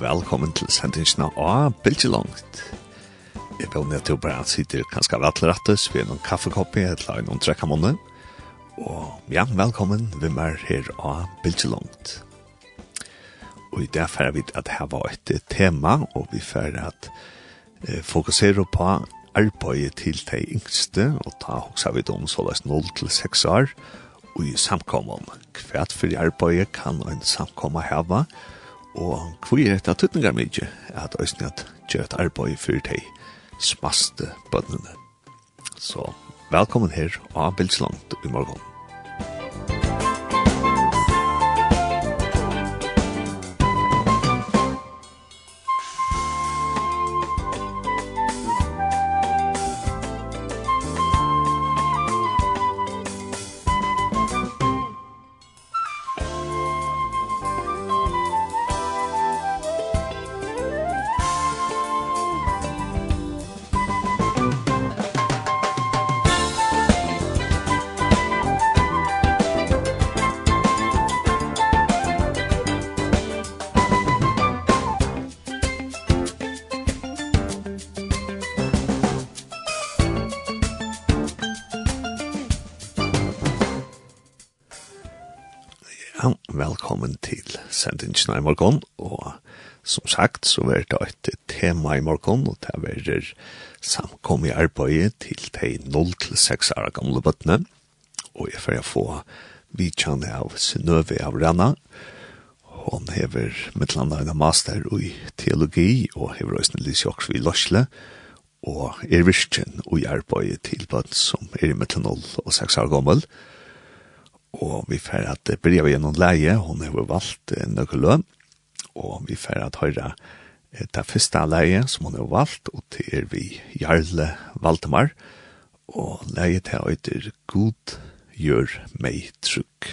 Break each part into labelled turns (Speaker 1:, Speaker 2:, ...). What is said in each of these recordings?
Speaker 1: velkommen til sendingsna av Bildjelangt. Jeg vil nødt til å bare sitte ganske av alle rettes, vi er noen kaffekoppi, et lag noen trekkamåne. Og ja, velkommen, vi er her av Bildjelangt. Og i det færre vi at her var et tema, og vi færre at eh, fokusere på arbeidet til de yngste, og ta hoksa vi om såleis 0 til 6 år, og i samkommet. Hvert for arbeidet kan en samkommet hava, og Og hvor er dette tøtninger mye at Øystein at gjør et arbeid for de smaste bøndene. Så velkommen her og bildslangt i morgen. Lutsna i morgen, og som sagt så er det et tema i morgen, og det var samkom i arbeidet til de 0-6 år gamle bøttene, og jeg får få vidtjene av Synøve av Rana, hon hever mittlanda en master i teologi, og hever også en også i løsle, og er virkjen og i arbeidet til bøtt som er i mittlanda 0 og 6 år gammel, og og vi får at det blir gjennom leie, hun har valgt nøkkelø, og vi får at høyre det første leie som hun har valgt, og til er vi Jarle Valdemar, og leie til høyder God gjør meg trygg.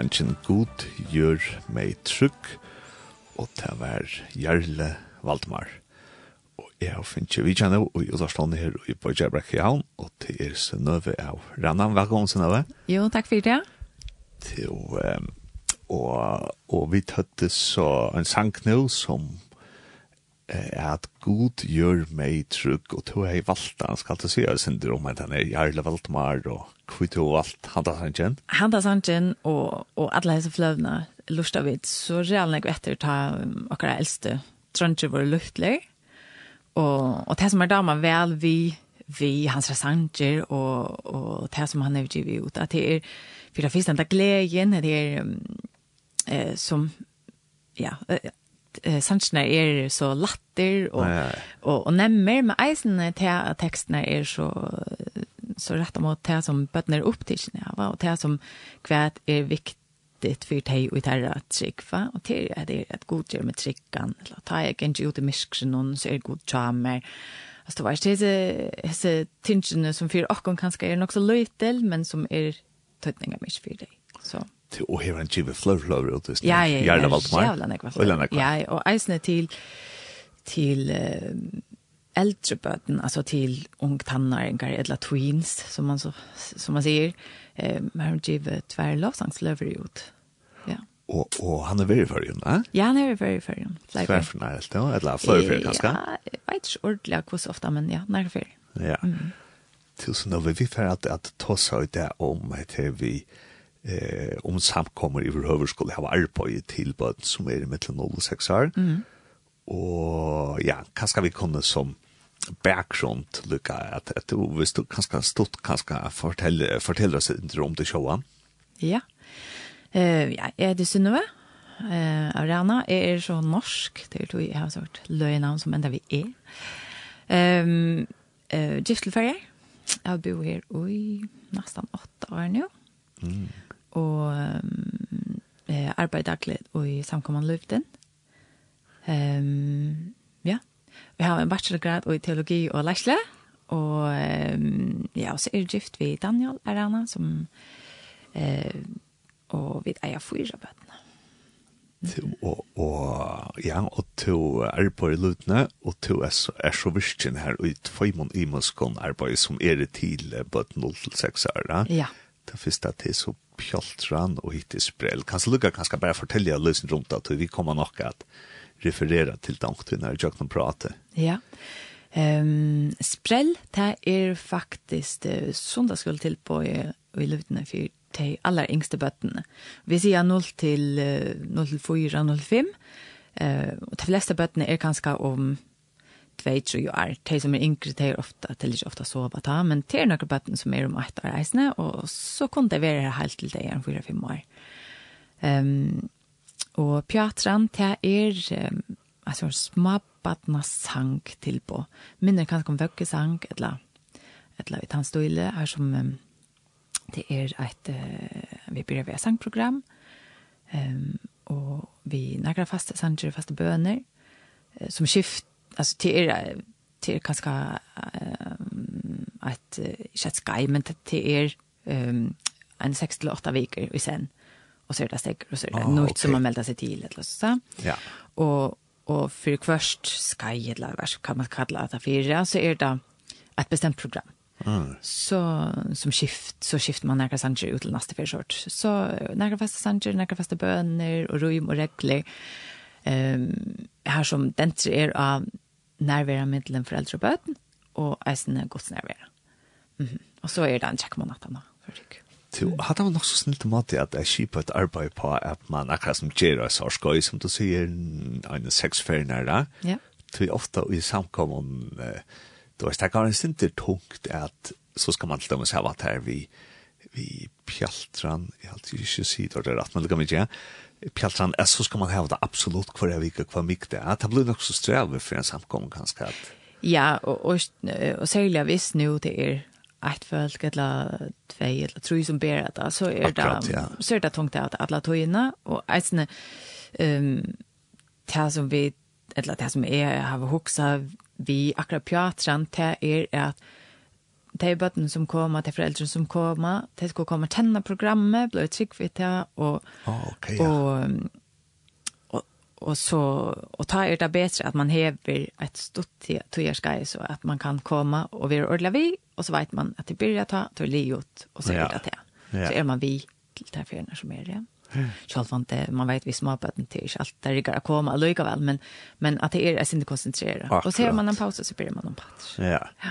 Speaker 2: sannsyn God gjør meg trygg, og det var Jarle Valdemar. Og jeg har finnet vi kjenner, og jeg har stått her i Bøyjabrekk i havn, og til er Sønnøve av Rannan. Velkommen, Sønnøve.
Speaker 3: Jo, takk for det.
Speaker 2: Til, um, og, og vi tatt så en sang nå som er at god gjør meg trygg, og to er jeg valgt han, skal til å si, jeg synder om at han er Jarle Valdemar, og kvittu og alt handa
Speaker 3: sanjen. Handa sanjen og, og alle disse fløvna lustet vid, så realen jeg etter ta um, akkurat eldste trønner våre luftler. Og, og det som er dama vel vi, vi hans resanger og, og det som han er givet ut, at det er for det finnes den der gleden, det er um, eh, som, ja, eh sansene er så latter og
Speaker 2: ja, ja, ja.
Speaker 3: og og nemmer men eisen til tekstene er så så rätt mot det som bötner upp till sin ja, och det som kvät är viktigt för dig och det att trycka och det är det att godgöra med tryggan eller ta jag inte ut i misken någon så är det god tjamer Alltså det var inte dessa tingene som för åkken kanske är nog så löjtel, men som är tøtninga mykje for deg. Så.
Speaker 2: Til å heve en kjive fløvløver ut, hvis
Speaker 3: ja, ja, ja,
Speaker 2: Gjerda Valdemar.
Speaker 3: Ja, ja,
Speaker 2: ja, ja,
Speaker 3: ja, og eisne til, til uh, äldre böten alltså till ung eller tweens som man så som man säger eh man har givet tvär lovsångslever ut. Ja.
Speaker 2: Och och han är väldigt förrän, va?
Speaker 3: Ja, han är väldigt förrän.
Speaker 2: Tvär för när det då eller flöver för kanske.
Speaker 3: Ja, jag vet inte ordentligt hur så ofta men ja, när för.
Speaker 2: Ja. Till så när vi får att att ta så ut där om att vi eh om samkommer i över skulle ha arbete till böten som är mellan 0 och 6 år. Mm og ja, hva skal vi kunne som background lukka at, at du, hvis du kanskje stått kanskje fortelle, fortelle oss litt om det showet?
Speaker 3: Ja, uh, ja jeg heter Sunnøve uh, Arana, jeg er så norsk, det er to jeg har sagt løgnavn som enda vi er. Um, uh, Giftelferger, jeg har bo her i nesten åtte år nå, mm. og um, arbeider akkurat i samkommende luften. Um, ja, vi har en bachelorgrad i teologi og lærsle, og um, ja, så er gift vi Daniel Arana, som, eh og vi eier fyra bøtene.
Speaker 2: Mm. Og, og, ja, og to arbeid i lutene, og to er, er så virkelig her, og i tvøymon i imenskån arbeid som er til bøtene 0 til 6 år. da.
Speaker 3: Ja.
Speaker 2: Det første til så pjoltran og hittis brell. Kanskje lukka kanskje bare fortelle løsen rundt at vi kommer nok at referera til dankten her, jeg kan prate.
Speaker 3: Ja. Um, sprell, det er faktisk uh, sundagskull til på uh, i lutene for de aller yngste bøttene. Vi sier 0 til, uh, 0 til 4, 0 til 5. Uh, og de fleste bøttene er kanskje om 2, 3 år. De som er yngre, de er ofte, de er ikke ofte sove ta, men det er noen bøttene som er om 1 år reisende, og så kunne det være her helt til de er 4-5 år. Um, Og pjatran, det er um, altså, smabatna sang til på. Minner kan komme vøkke sang, etla, etla vi tannstøyle, her som um, det er et, uh, vi byrjar ved sangprogram, um, og vi nærkere faste sanger, faste bøner, uh, som skift, altså til er, til er kanskje uh, et, uh, ikke et skai, men til er um, en 6-8 viker i sen och så är det steg och så är det
Speaker 2: ah,
Speaker 3: något
Speaker 2: okay.
Speaker 3: som man melder sig till eller så.
Speaker 2: Ja.
Speaker 3: Och och för först sky eller vad kan man kalla det för så är det ett bestämt program.
Speaker 2: Mm.
Speaker 3: Så som skift så skiftar man när sanger ut till nästa försort. Så några fasta sanger, några fasta böner och rum och regler. Ehm um, här som den är av närvara medlem för äldre böten och är sina gods närvara. Mm. Och så är det en checkmånad då för dig.
Speaker 2: Så hadde nok så snilt om at jeg kjipet et arbeid på at man akkurat som gjør oss har skoj, som du sier, en seksferdene da.
Speaker 3: Ja.
Speaker 2: Du er ofte i samkommet, du vet, det er ikke det tungt at så skal man til dem og se hva det vi, vi pjaltran, jeg har alltid ikke si det er rett, men det kan vi ikke, pjaltran, ja, så skal man hava det absolutt hver vik og hver mik det er. Det blir nok så strevet for en samkommet kanskje at...
Speaker 3: Ja, og, og, og særlig hvis nå det er ett folk eller två eller tre som ber det så är det
Speaker 2: ja.
Speaker 3: så är det tungt att alla tojna och alltså ehm det som vi eller det som är har huxa vi akkurat pjatran det är att det är bötten som kommer, det är föräldrar som kommer, det ska komma tända programmet, blir trygg för det, och,
Speaker 2: oh, okay, ja.
Speaker 3: och, och, och så, och ta er det bättre att man häver ett stort tog så att man kan komma och vi är ordla vid, Och så vet man att det börjar ta, då är livet och så vidare till.
Speaker 2: Ja.
Speaker 3: Så är man vi till de färgerna som är det. Själv inte, man vet vi småböten till inte allt där det går att komma lika väl, men, men att det är inte koncentrerat. Och så har man en paus och så börjar man en paus.
Speaker 2: Ja. ja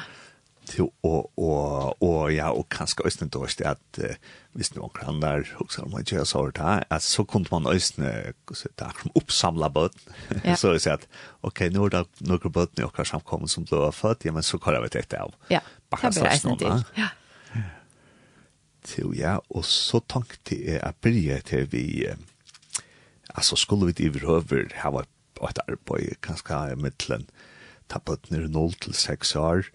Speaker 2: til og og og ja og kanskje også den dårste at uh, hvis noen kan der husker om ikke så hørt her at så kunne man øsne så der som oppsamla båt
Speaker 3: ja.
Speaker 2: så jeg sier at ok nå er det noen båt i kanskje han som ble født ja men så kan vi det etter av.
Speaker 3: Ja det blir bare
Speaker 2: så
Speaker 3: sånn
Speaker 2: ja. Til ja og så tenkte jeg at blir til vi altså skulle vi i høver ha vært et arbeid kanskje i midtelen tappet ned 0 til 6 år,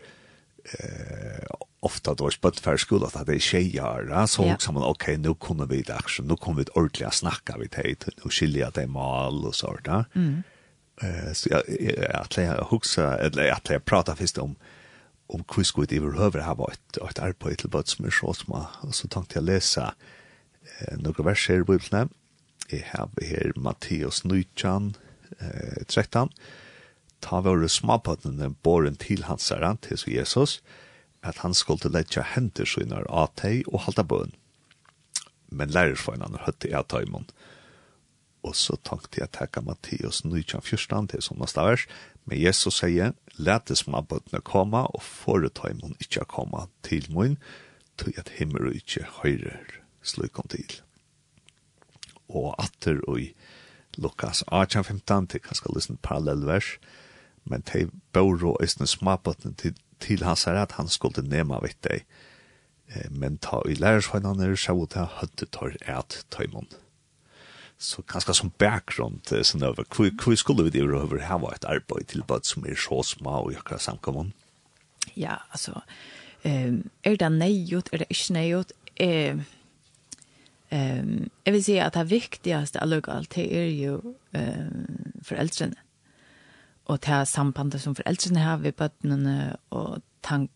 Speaker 2: eh ofta då är spött för skolan att det är tjejer så också man okej nu kommer vi där så nu kommer vi ordentligt att snacka vi tid och skilja det mal och så där. Mm. Eh så jag att jag huxa eller att jag prata först om om hur skulle det överhuvud ha varit ett arbete till bud som är så små och så tänkte jag läsa eh, några verser i Bibeln. Jag har här Matteus 9, eh, 13 ta våre småpøttene båren til hans herre, til Jesus, at han skulle letja hender sine av teg og halda bøn. Men lærersføynene høtte jeg ta imon. Og så tenkte jeg takka Matteus 19.14 til som neste vers, men Jesus sier, lete småpøttene komme og foreta imon ikke komme til mun, tog at himmel og ikkje høyrer slukom til. Og atter og i Lukas 18.15 til kanskje listen parallellvers, vers, men de bor og østene småbøttene til, til hans her at han skulle nema vitt deg. Eh, men ta i lærersveinene er så ut her høtte tar et tøymon. Så ganske som bakgrunn til sånn over, hvor skulle vi det over her var et arbeid til bøtt som er så små og jakka samkommun?
Speaker 3: Ja, altså, um, er det nøyot, er det ikke nøyot? Eh, um, jeg vil si at det viktigste av det er jo um, foreldrene og til sambandet som foreldrene har ved bøttene, og tank,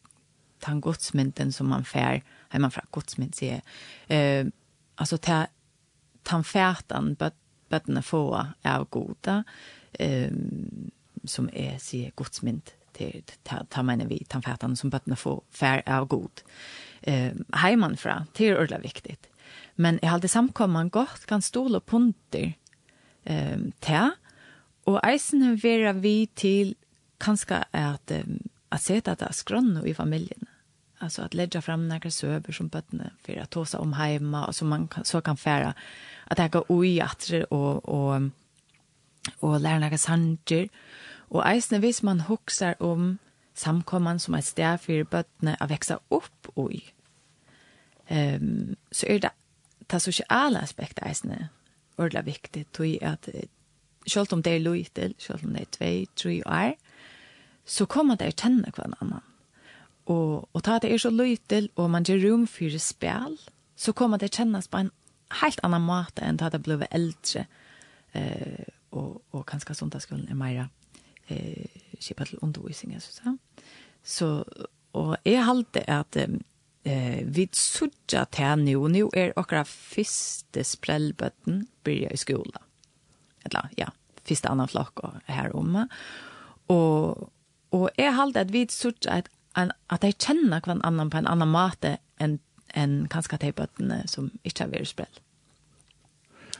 Speaker 3: tank godsmynden som man fær, hei man fra godsmynd, sier jeg. Uh, altså til tanfærtan bøttene få av goda, um, som er, sier godsmynd, til ta ta meine vi tanfärtan som bøttene får fær av god. Eh heiman fra är ordla viktigt. Men jeg halde samkomman godt kan stol og punter. Ehm ta Og eisen vera vi til kanskje at, at sätta det skrann i familjen. Alltså att lägga fram några söber som bötterna för att ta sig om hemma och så man kan, så kan färra att äga oj att och och och lära några sanger och eisen vis man huxar om samkomman som är sted for bøttene å vekse upp oj. Ehm um, så är det tas sociala aspekter eisen ordla viktigt tog att selv om det er løytel, selv om det er tvei, tre år, så kommer det kjenne hver annan. Og, og ta det er så løytel, og man gjør rom for spel, så kommer det kjennes på en helt annan måte enn da det ble eldre, eh, og, og kanskje søndagsskolen er mer eh, kjipet til undervisning, jeg synes jeg. Så, og jeg halte at eh, vi sudja til nå, nå er akkurat første sprellbøtten blir i skolen eller ja, första annan flock og här omme. Och och är halt at vi sort att at att kjenner känner annan på en annan mate en än kanske att bøttene som inte har vært spel.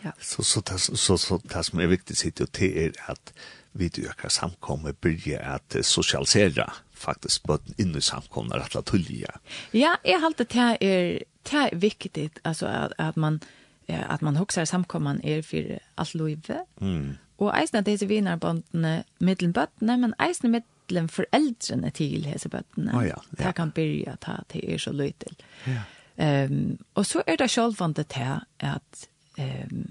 Speaker 3: Ja.
Speaker 2: Så så det så så det som er viktigt sitt och det er att vi ökar samkommer at, att socialisera faktiskt på in i samkomna rett att tulja.
Speaker 3: Ja, är halt det er, det är viktigt alltså att, att man eh, att man huxar samkomman är för alt livet.
Speaker 2: Mm.
Speaker 3: Och eisne dessa vinarbandene mittlen bøttene, men eisne mittlen foreldrene til hese bøttene.
Speaker 2: Oh, ja, ja.
Speaker 3: Det kan byrja ta til er så løy til.
Speaker 2: Ja.
Speaker 3: Um, og så er det sjølvande til at um,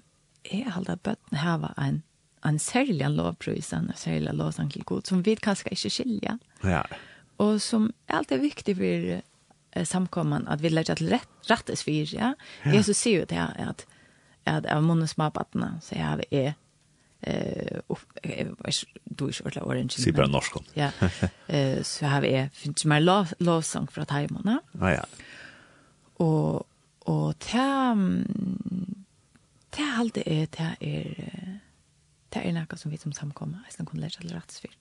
Speaker 3: jeg halda bøttene hava en, en særlig lovprøys, en særlig lovsang til god, som vi kanskje ikke skilja.
Speaker 2: Ja.
Speaker 3: Og som er alltid viktig for samkomman att vi lägger till rätt rätt svir ja. ja. Jesus ser ju det här att att av munnen små så jag är eh du är själva orange.
Speaker 2: Se
Speaker 3: bara
Speaker 2: norsk.
Speaker 3: Ja. Eh så har vi finns mer lov lovsång från Taiwan.
Speaker 2: Ja ja.
Speaker 3: Och och ta ta allt det är ta är ta är något som vi som samkomma, jag ska kunna lägga till rätt
Speaker 2: svir.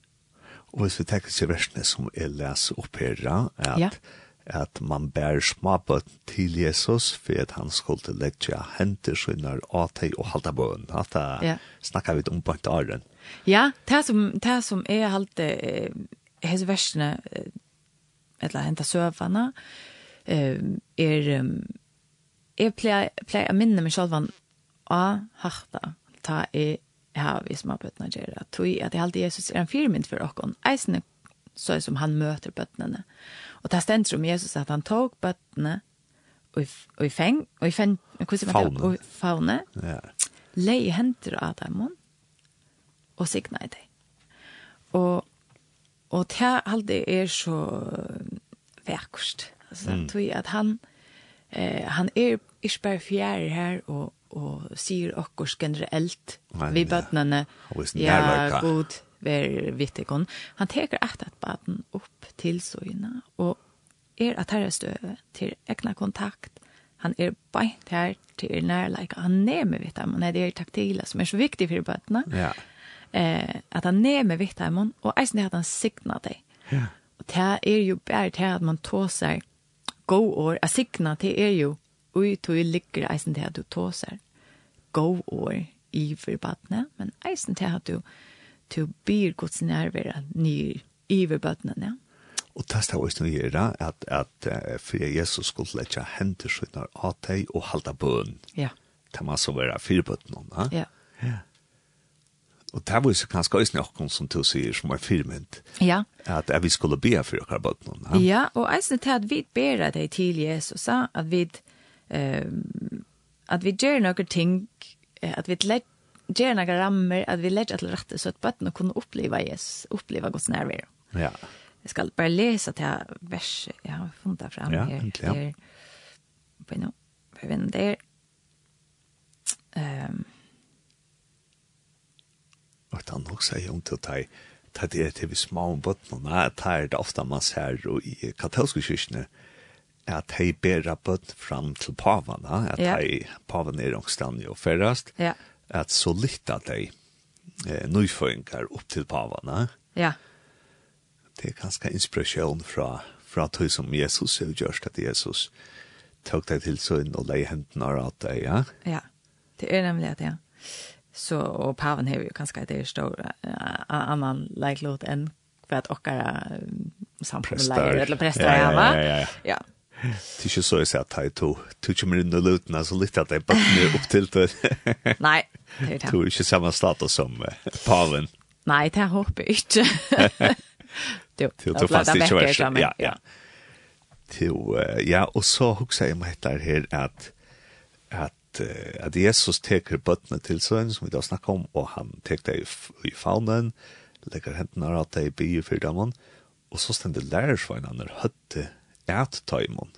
Speaker 2: Och så tackar sig versen som är läs opera att at man bær småbøtt til Jesus for at han skulle legge henter sine åtøy og halte bøn. At da
Speaker 3: ja.
Speaker 2: snakker vi om på åren.
Speaker 3: Ja, det som, det som er halte eh, hese versene eller henta søvana er jeg pleier, pleier å minne meg selv om å harta ta i havis mabøtna gjerra tui at jeg halte Jesus er en firmynd for okkon Eisene så som han møter bøttene. Og det ständer om Jesus at han tog bøttene og i, och i fäng och i fäng och i
Speaker 2: fäng
Speaker 3: och i fauna.
Speaker 2: Ja.
Speaker 3: Leie henter av dem og signa i det. Og, og det här alltid er så verkost. Altså, mm. tror at han eh han er ikke bare fjerde her og, og sier okkurs generelt vi
Speaker 2: bøtnene
Speaker 3: ja, god ver vittikon. Han teker at at baden opp til søgna, og er at her er støve til egna kontakt. Han er beint her til nærleika. Han nemer vitt ham, det er taktila som er så viktig for bøtene.
Speaker 2: Ja.
Speaker 3: Eh, at han nemer vitt dem, og eisen er at han signa deg.
Speaker 2: Ja.
Speaker 3: Og det er jo bare til at man tåser gå år, at signa det er jo ui tog ligger eisen til at du tåser gå år i forbattene, men eisen til at du tåser til byr Guds nærvera nye ja.
Speaker 2: Og det er også noe gjøre at, at uh, for Jesus skulle lette hente sine av deg og halda bøn.
Speaker 3: Ja.
Speaker 2: Det må så være fyrbøttene. Ja.
Speaker 3: Ja.
Speaker 2: Og det var jo kanskje også noen som du sier som er firmynd.
Speaker 3: Ja.
Speaker 2: At at vi skulle be for dere bøttene. Ja,
Speaker 3: ja og også til at vi ber deg til Jesus, at vi, eh, at vi gjør noen ting, at vi legger gjør noen rammer at vi legger til rette så at bøttene kunne oppleve Jesus, oppleve Guds nærvær.
Speaker 2: Ja.
Speaker 3: Jeg skal bare lese til vers jeg har funnet det fram
Speaker 2: ja,
Speaker 3: her.
Speaker 2: Egentlig, ja,
Speaker 3: egentlig. På nå, på vinden der. Um,
Speaker 2: Og han også sier om til å ta det det til vi små om bøttene, det er det ofte man ser i katolske kyrkene, at de ber bøttene fram til pavene, at de pavene er ångstene jo færrest,
Speaker 3: ja
Speaker 2: at så litt lytta deg eh, nøyføringar opp til pavane.
Speaker 3: Ja.
Speaker 2: Det er ganske inspirasjon fra, fra tog som Jesus er gjørst at Jesus tok deg til sønn og leie hendene av at deg, ja?
Speaker 3: Ja, det er nemlig at, ja. Så, og paven har jo ganske det er stor uh, annan leiklot enn for at okkara um, samfunnet
Speaker 2: leier,
Speaker 3: eller prester,
Speaker 2: ja,
Speaker 3: ja,
Speaker 2: ja, ja. ja. Det er ikke så jeg sier at jeg tog tog ikke mer inn och luten, altså litt at jeg bara nu opp til det.
Speaker 3: Nei, det er det.
Speaker 2: Du är inte samma status som uh, paven.
Speaker 3: Nei, det håper jeg ikke. Du,
Speaker 2: jag
Speaker 3: bläddar
Speaker 2: bäcker
Speaker 3: som
Speaker 2: Ja, ja. Jo, ja, og så husker jeg meg etter her at at, uh, at Jesus teker bøttene til sönen som vi da snackar om og han teker det i, i faunen lägger händerna att det är bi for dem og så ständer lärarsvagnarna høtte at tøymon.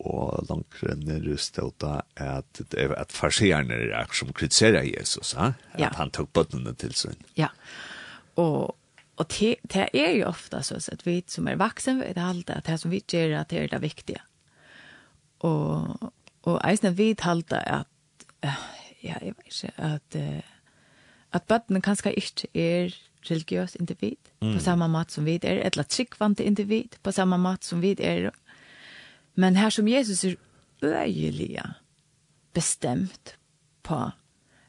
Speaker 2: Og langre nere stod at, at farsierne er som kritiserer Jesus, ha? at
Speaker 3: ja.
Speaker 2: han tok bøttene til sin.
Speaker 3: Ja, og Og det, det er jo ofta så at vi som er vaksen vet alt at det som vi gjør at det er det viktige. Og, og eisen vi talte at, ja, jeg vet ikke, at, at bøttene kanskje ikke er religiøs individ, mm. på samme måte som vi er, eller tryggvante individ, på samme måte som vi er. Men her som Jesus er øyelig bestemt på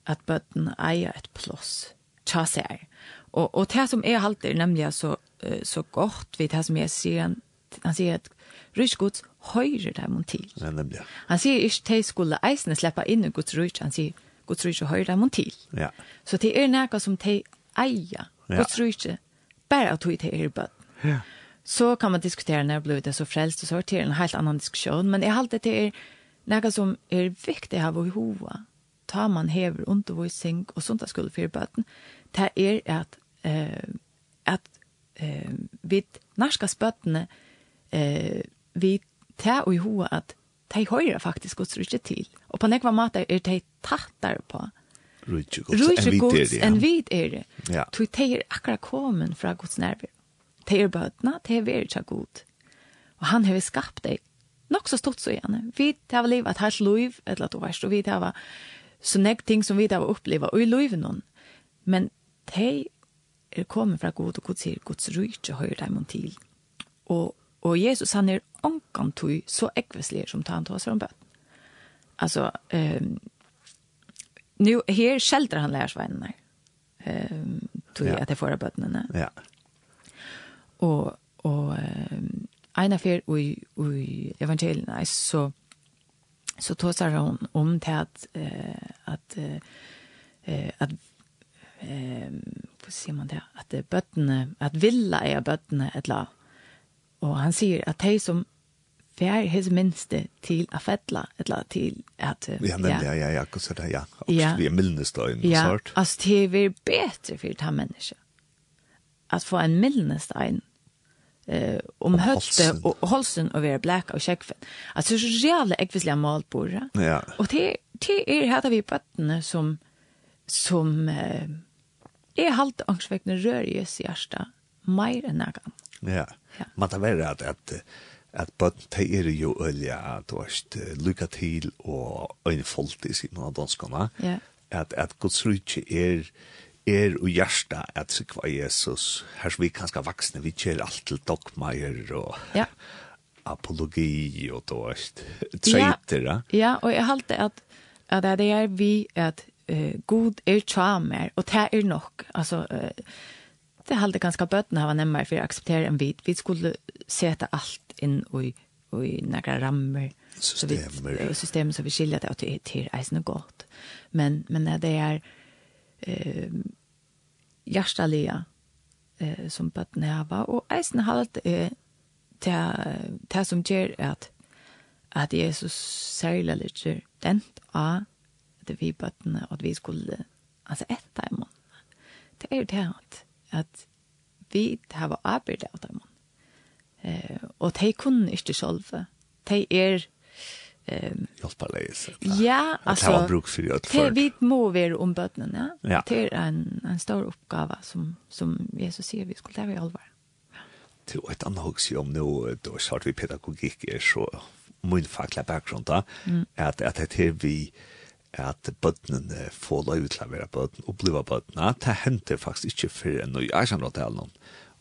Speaker 3: at bøtten eier et plås, tja seg. Og, og det som er halter, nemlig så, så godt ved det som Jesus sier, han, han sier at Rysk Guds høyre dem til.
Speaker 2: Ja, nemlig.
Speaker 3: Han sier ikke de skulle eisene slippe inn i Guds rysk, han sier Guds rysk høyre dem til.
Speaker 2: Ja.
Speaker 3: Så det er noe som de eier
Speaker 2: Ja.
Speaker 3: Guds rike. Bare at det er bøtt.
Speaker 2: Ja.
Speaker 3: Så kan man diskutera när blev det så frälst och så till en helt annan diskussion, men jag håller det är något som är viktigt att ha i huvudet. Ta man hever ont och i säng och sånt där skulle för bötten. Det är att eh att eh vid norska spöttene eh vi tar och i hoa att de høyre faktisk Guds rike til. Og på nekva måte er de tattar på
Speaker 2: Rujtje gods enn vid er det. Enn
Speaker 3: vid er det.
Speaker 2: Ja.
Speaker 3: Tog det er akkurat kommet fra gods nerver. Det er bøtna, det er vært så god. Og han har skapt deg. Nok så stort så gjerne. Vi tar liv et hans liv, et eller annet verst, og vi tar så nek ting som vi tar oppleva, og i liv noen. Men de er kommet fra god, og god sier, Guds rujtje høyre dem til. Og, og Jesus han er ankan tog så ekveslig som tar han til oss om bøten. Alltså, um, nu här skälter han lärsvänner. Ehm tog jag att det förra bötterna.
Speaker 2: Ja.
Speaker 3: Och och en affär i i evangelierna så så tar hon om till att eh att eh att eh vad säger man det att bötterna att villa är bötterna ett la. Och han säger att de som fær his minste til å fettla, eller til at...
Speaker 2: Ja, men ja, ja, ja, akkurat det, ja.
Speaker 3: Absolutt,
Speaker 2: vi er mildnestein,
Speaker 3: ja.
Speaker 2: sånt.
Speaker 3: Ja, altså det blir bedre for det her mennesket. At få en mildnestein eh, om
Speaker 2: høtte
Speaker 3: og
Speaker 2: holsen
Speaker 3: og være blek og kjekkfen. Altså så reale ekvislige mål på det.
Speaker 2: Ja.
Speaker 3: Og det, det er her vi bøttene som, som eh, er halvt angstvekkende rør i oss i hjertet, mer enn jeg kan.
Speaker 2: Ja,
Speaker 3: ja.
Speaker 2: man tar være at, at at bøtten te er jo ølja at du er lykka til og øynefolt i siden av danskene,
Speaker 3: yeah.
Speaker 2: at, at Guds rydtje er er og hjärsta at sikva Jesus, her vi kanskje vaksne, vi kjer alt til dogmaier og
Speaker 3: ja.
Speaker 2: apologi og då, treiter. Ja,
Speaker 3: ja og jeg halte at, at det er vi at uh, god er tjamer, og det er nok, altså, uh, det halde ganska bøtten hava nemmar for å akseptere enn vi. Vi skulle seta alt inn i, i några rammer. Systemer. Så vi,
Speaker 2: systemer
Speaker 3: så vi skiljer det, og det er til eisen godt. Men, men det er eh, hjertelige eh, som bøtten hava, og eisen halde er det, det som gjør at at Jesus særlig litt den av det vi bøttene, og at vi skulle, altså etter i måneden. Det er jo det at at vi har arbeidet av dem. Eh, og de kunne ikke selv. De er... Eh,
Speaker 2: Hjelpa leis.
Speaker 3: Ja,
Speaker 2: altså... Det var bruk for
Speaker 3: det
Speaker 2: før.
Speaker 3: Vi må være om bøtene, ja.
Speaker 2: ja.
Speaker 3: Det er en, en stor oppgave som, som Jesus sier vi skulle leve i alvor.
Speaker 2: Til et annet høyse om nå, da svart vi pedagogikk er så min fakla bakgrunn da, mm. at, at det er vi... Eh, at bøttene får lov til å være bøttene, oppleve bøttene, det henter faktisk ikke for en nøy æsjanrådtalen,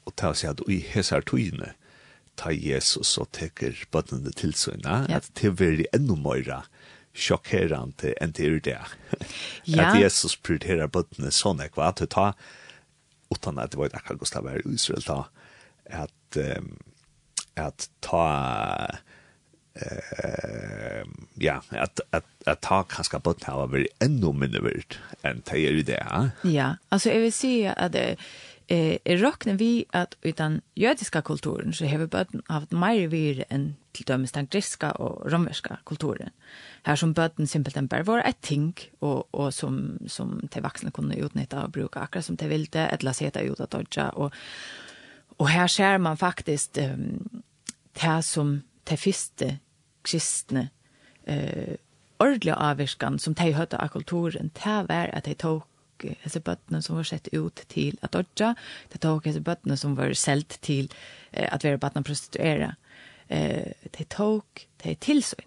Speaker 2: og det er å si at i hesar togene, ta Jesus og teker bøttene til søgna,
Speaker 3: ja.
Speaker 2: at det blir enda mer sjokkerende enn det er det.
Speaker 3: ja.
Speaker 2: At Jesus prioriterer bøttene sånn, ekva, at du tar, utan at det var akkurat Gustav her i Israel, ta, at, um, at ta, eh ja att att att ta kanske på att ha väl ännu mindre vilt än det är det. Ja,
Speaker 3: alltså jag vill säga att eh rocken vi att utan judiska kulturen så har vi börjat haft mer vir än till dömes den grekiska och romerska kulturen. Här som början simpelthen bara var ett ting och, och som, som till vuxna kunde utnyttja och bruka akkurat som till vilde, ett laseta ut att dodja. Och, och här ser man faktiskt um, det som de første kristne eh, ordentlige avvirkan som de hørte av kulturen, det var at de tok disse bøttene som var sett ut til at dodja, de tok disse bøttene som var selt til eh, at være bøttene prostituere. Eh, de tok, de tilsyn.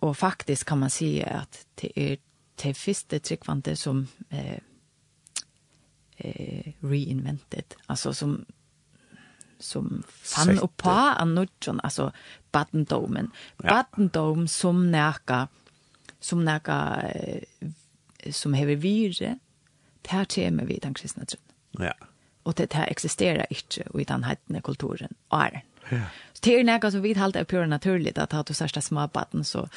Speaker 3: Og faktisk kan man si at det er de første tryggvante som eh, eh, reinvented, altså som som fann upp på annutjon alltså
Speaker 2: Battendomen.
Speaker 3: Battendom som näka som näka som hever vire per tema vid den kristna tron.
Speaker 2: Ja.
Speaker 3: Och det här existerar inte i den heidne kulturen. Är.
Speaker 2: Ja.
Speaker 3: Så det är näka som vi halt är pure naturligt att ha du största små batten så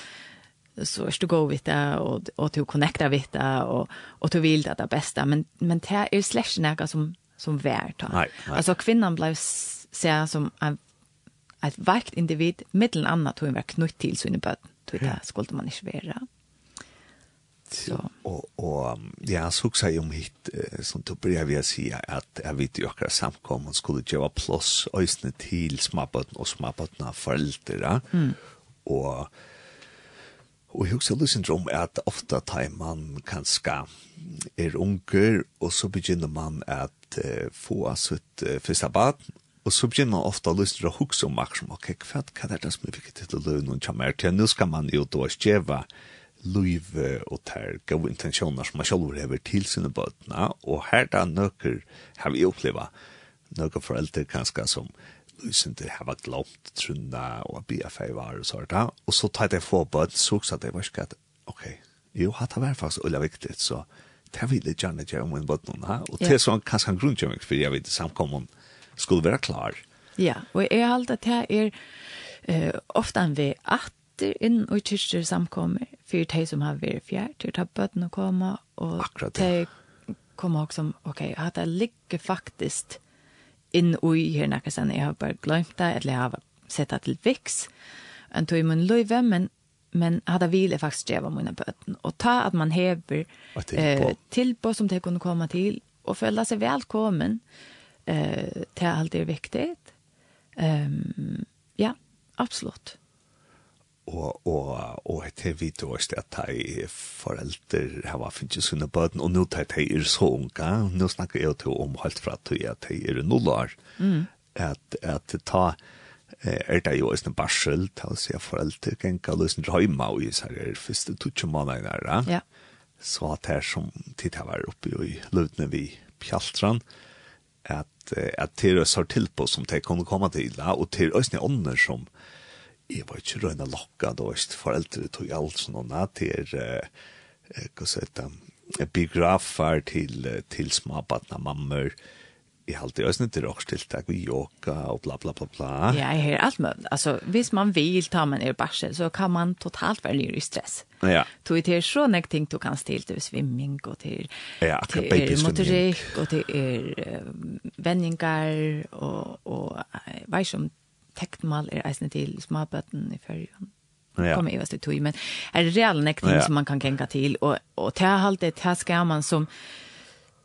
Speaker 3: så är du gå vid det och, och du connectar vid det och, och du vill det det bästa. Men, men det är släckst näka som som vær
Speaker 2: ta. Nej.
Speaker 3: Alltså kvinnan blev ser som en ett vakt individ mitteln annat hon var knutt till så inne på det skulle man inte vara. Så.
Speaker 2: og och ja, så också jag om hit som då börjar vi se att jag vet ju också samkommen skulle ge plus til till og och smabbotna foreldre. Mm. Och Og jeg husker syndrom er at ofte tar man kanskje er unger, og så begynner man at uh, få av sitt uh, første bad, og så begynner man ofte lyst til å huske om akkurat som, ok, hva, hva er det som er viktig til å lønne noen kommer til? Nå skal man jo da skjeve løyve og ter gode intensjoner som man selv har til sine bøtene, og her da nøkker har vi opplevd nøkker foreldre kanskje som synte har vært glomt trunna og bia feivar og sånt. Og så tar jeg få bøtt, så også at jeg var at, ok, jo, hatt det vært faktisk ulla viktig, så det vil jeg gjerne gjøre om en bøtt noen, ha?
Speaker 3: Og
Speaker 2: det er sånn kanskje en grunn til meg, for jeg vet samkommen skulle være klar.
Speaker 3: Ja, og jeg har alltid at det er uh, ofte en vei atter inn og kyrkjer samkommer, for de som har vært fjert, til å ta bøttene og komme, og
Speaker 2: Akkurat, ja.
Speaker 3: de kommer også som, ok, at det ligger faktisk inn ui her nekka sen, jeg har bare glemt det, eller jeg har sett det til viks, en tog i min løyve, men, men hadde vil faktiskt faktisk dreva mine bøten, og ta at man hever eh, tilbå som det kunne komme til, og føle seg velkommen eh, til alt det er viktig. Um, ja, absolutt
Speaker 2: og og og hetta vit og at tei foreldur hava finnst sunna barn og nú tei tei er så unga nú snakka eg til om halt frá tei at tei er nullar mm. at at ta er det jo en barsel til å si at foreldre kan ikke løse en og gjøre seg er første tutsi måneder der.
Speaker 3: Ja.
Speaker 2: Så at her som tid jeg var oppe i løvdene vi pjaltran, at, at det er så til på som det kunne komme til, og til øsne ånder som, jeg var ikke røyne lokka, da var ikke foreldre tog alt sånn og natt eh, hva så heter det, biografer til, til smabatna mammer, i halte det ösnet till rockstiltak vi yoga og bla bla bla bla.
Speaker 3: Ja, jag är allt möjligt. Alltså, hvis man vill ta man er barsel så kan man totalt välja i stress.
Speaker 2: Ja.
Speaker 3: Du är så näck ting du kan till till swimming och till
Speaker 2: ja,
Speaker 3: till er motorik och till er um, og, och, och vet som tektmal er eisne til småbøtten i fyrrjøn.
Speaker 2: Ja.
Speaker 3: Kommer i tog, men er det reell nekting
Speaker 2: ja.
Speaker 3: som man kan kenka til, og, og til alt det, til skal man som,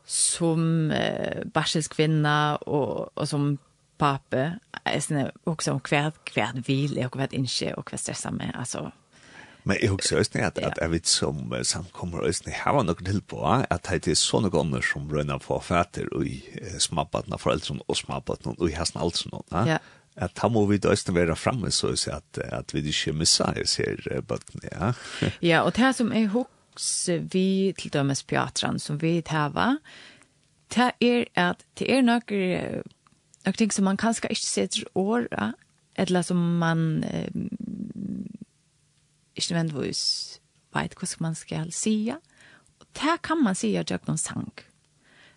Speaker 3: som eh, barselskvinna og, og som pape, eisne også om hver, hver vil og hver innskje og hver stressa med, altså,
Speaker 2: Men jeg husker også at, at jeg vet som samkommer også, jeg har noe til på at det er sånne ganger som brønner på fæter og i smabattene, foreldrene og smabattene og i hesten alt sånn. Ja at han må vi da også være fremme så å si at, at vi ikke misser jeg ser bøttene, ja.
Speaker 3: ja, og det som er hos vi til dømes pjatran som vi tæva, det er at det er noen, noen ting som man kanskje ikke setter åra, eller som man eh, ikke nødvendigvis vet hva man skal sige. Og det kan man sige at jeg noen sang,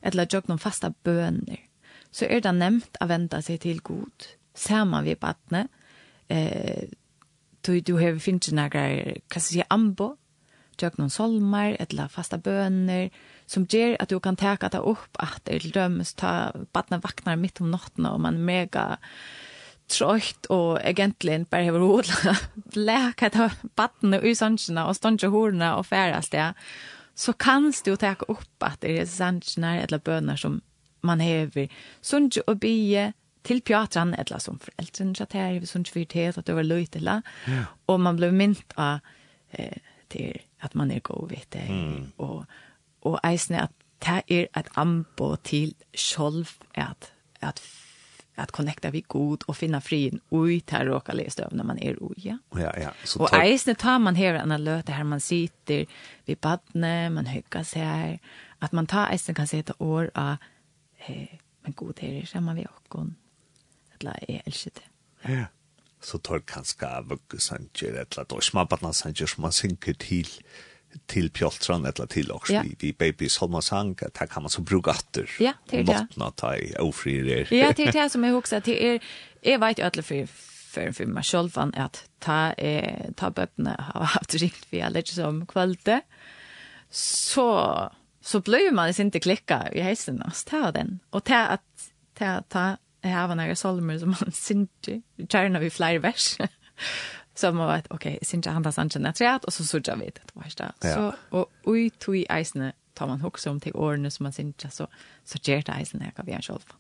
Speaker 3: eller jeg noen fasta bøner. Så er det nevnt å vente seg til god, saman vi badne, eh, du, du har finnes nægra, hva skal jeg ambo, tjøk noen solmar, eller fasta bøner, som gjør at du kan teka det opp at det er dømes, ta badne vaknar midt om natten, og man mega trøyt, og egentlig bare har hodla, leka ta badne i sannsjene, og ståndje horna, og færast det, så kan du teka opp at det er sannsjene, eller bøner som man hever, sunnsje og bie, till Piatran eller som foreldren satt her, vi sånt för det att det var løyt, eller? Och man blev mynt av eh till att man är god vet det mm. och och eisne att det er et ambo till själv att att at connecta vi god och finna frin ut här råka alla stöv när man är ui, Ja.
Speaker 2: Ja. Så och
Speaker 3: eisne tar man här en løte här man sitter vid badne, man hyggar seg. Här att man tar eisne kan sätta år av eh, men god är det sammen vi och kon eller jeg elsker det.
Speaker 2: Ja, så tar kanskje vøkke sanger eller da smabatna sanger som man synker til til pjoltran eller til og
Speaker 3: ja.
Speaker 2: vi, vi baby solma sang at her kan man så bruka atter
Speaker 3: ja, til det.
Speaker 2: Nåttna ta i ofrirer.
Speaker 3: Ja, til det som jeg husker, til er, jeg vet jo alle for för för mig själv att ta eh, ta böckerna har haft rikt för alla som kvalitet så så blev man inte klicka i hästen och ta den och ta att ta ta jeg har noen solmer som han synte, kjærne vi flere vers. så man vet, ok, jeg synte han tar sannsyn etter treet, og så sørger vi det, var det. Så, og ui tog i eisene, tar man hokse om til årene som man synte, så, så gjør det eisene jeg kan vi en selv.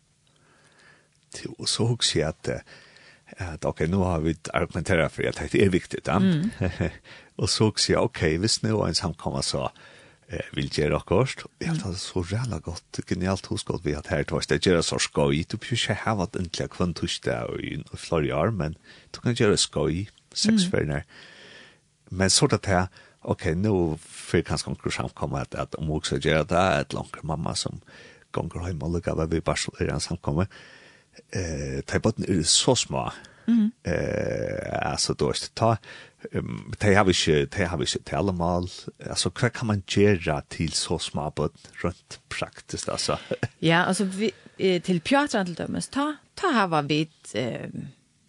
Speaker 2: Og så hokse jeg at, at ok, nå har vi argumenteret for at det er viktig, da.
Speaker 3: Mm.
Speaker 2: og så hokse jeg, ok, hvis nå en samkommer så eh, vil gjøre akkurat. Jeg
Speaker 3: har
Speaker 2: det så reella godt, genialt hos godt vi at her tors. Det gjør så skoj. Du bør ikke ha vært endelig kvann torsdag i flere år, men du kan gjøre skoj, seks mm. Men så det her, ok, nå får kanskje noen samkommet at, at om også gjør det, et langere mamma som ganger hjemme og lukker hva vi bare slår i en samkommet. Eh, Tøybåten er så små, Mm. Eh, alltså då är ta um, det har vi inte det har vi inte tala mal alltså vad kan man göra till så små bud runt praktiskt alltså.
Speaker 3: ja, alltså vi till Piotr till dömes ta ta har vi eh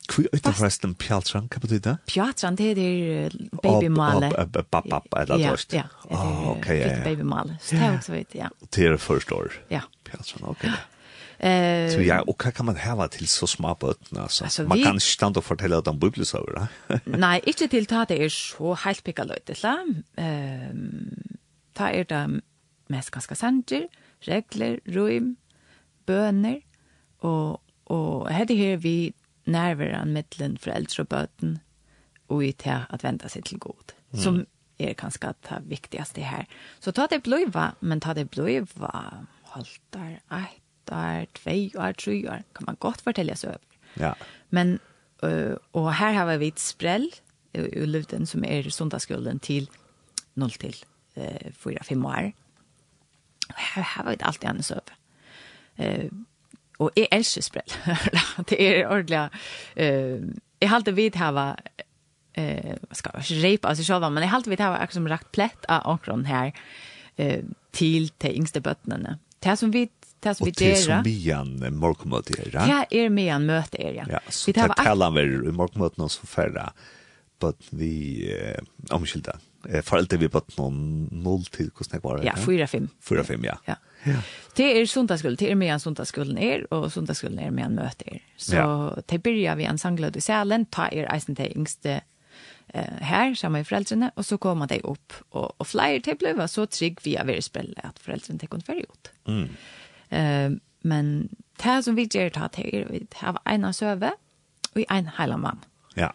Speaker 2: Kvi ut av resten Pjaltran, kan betyr det?
Speaker 3: Pjaltran, det er babymale. Bap,
Speaker 2: bap,
Speaker 3: eller det
Speaker 2: Ja,
Speaker 3: ja.
Speaker 2: Oh,
Speaker 3: okay,
Speaker 2: ja, ja.
Speaker 3: Babymale, så det er også vidt, ja.
Speaker 2: Det er første år?
Speaker 3: Ja.
Speaker 2: Pjaltran, ok. Ja.
Speaker 3: Eh
Speaker 2: Så ja, och kan man häva till så små bötterna alltså.
Speaker 3: alltså.
Speaker 2: Man
Speaker 3: vi...
Speaker 2: kan inte stanna och fortälla dem de biblis
Speaker 3: över. Nej, inte till ta det är så helt picka löjte, la. Ehm ta er det mest ganska sanger, regler, rum, bøner og og hade her vi nærværan mittlen foreldre og bøten og i til at venda seg til god. Mm. Som er kanskje det viktigaste her. Så ta det bløyva, men ta det bløyva haltar ett år, två år, tre år kan man gott fortälja sig över.
Speaker 2: Ja.
Speaker 3: Men uh, och här har vi ett sprell i Luten som är söndagsskulden till 0 till eh, 4-5 år. Och här har vi alltid annars över. Eh, och jag älskar sprell. det är ordentliga... Eh, jag har alltid vid här eh vad ska jag repa alltså själva men jag har alltid vid här som rakt plätt av ankron här eh till till yngste bötterna. Det som vi det som vi
Speaker 2: derer. Og
Speaker 3: til
Speaker 2: som mian morgenmøte er, ja?
Speaker 3: Ja, er mian møte er, ja.
Speaker 2: ja så
Speaker 3: vi tar
Speaker 2: talen vi i morgenmøtene som færre, but vi, eh, omkylda, eh, foreldre vi bøtt noen noll til hvordan jeg var.
Speaker 3: Ja,
Speaker 2: 4-5. 4-5, ja.
Speaker 3: ja.
Speaker 2: Ja.
Speaker 3: Det er sundagsskolen, det er med en sundagsskolen er, og sundagsskolen er med en møte er. Så
Speaker 2: ja.
Speaker 3: det byrja vi en sanglød i salen, ta er eisen til yngste eh, her, sammen med foreldrene, og så kommer de opp. Og, og flere til ble så trygg via verespillet at foreldrene til kunne føre ut.
Speaker 2: Mm.
Speaker 3: Eh, men det som vi gjør ta til, er vi har en av søve og en hele mann.
Speaker 2: Ja.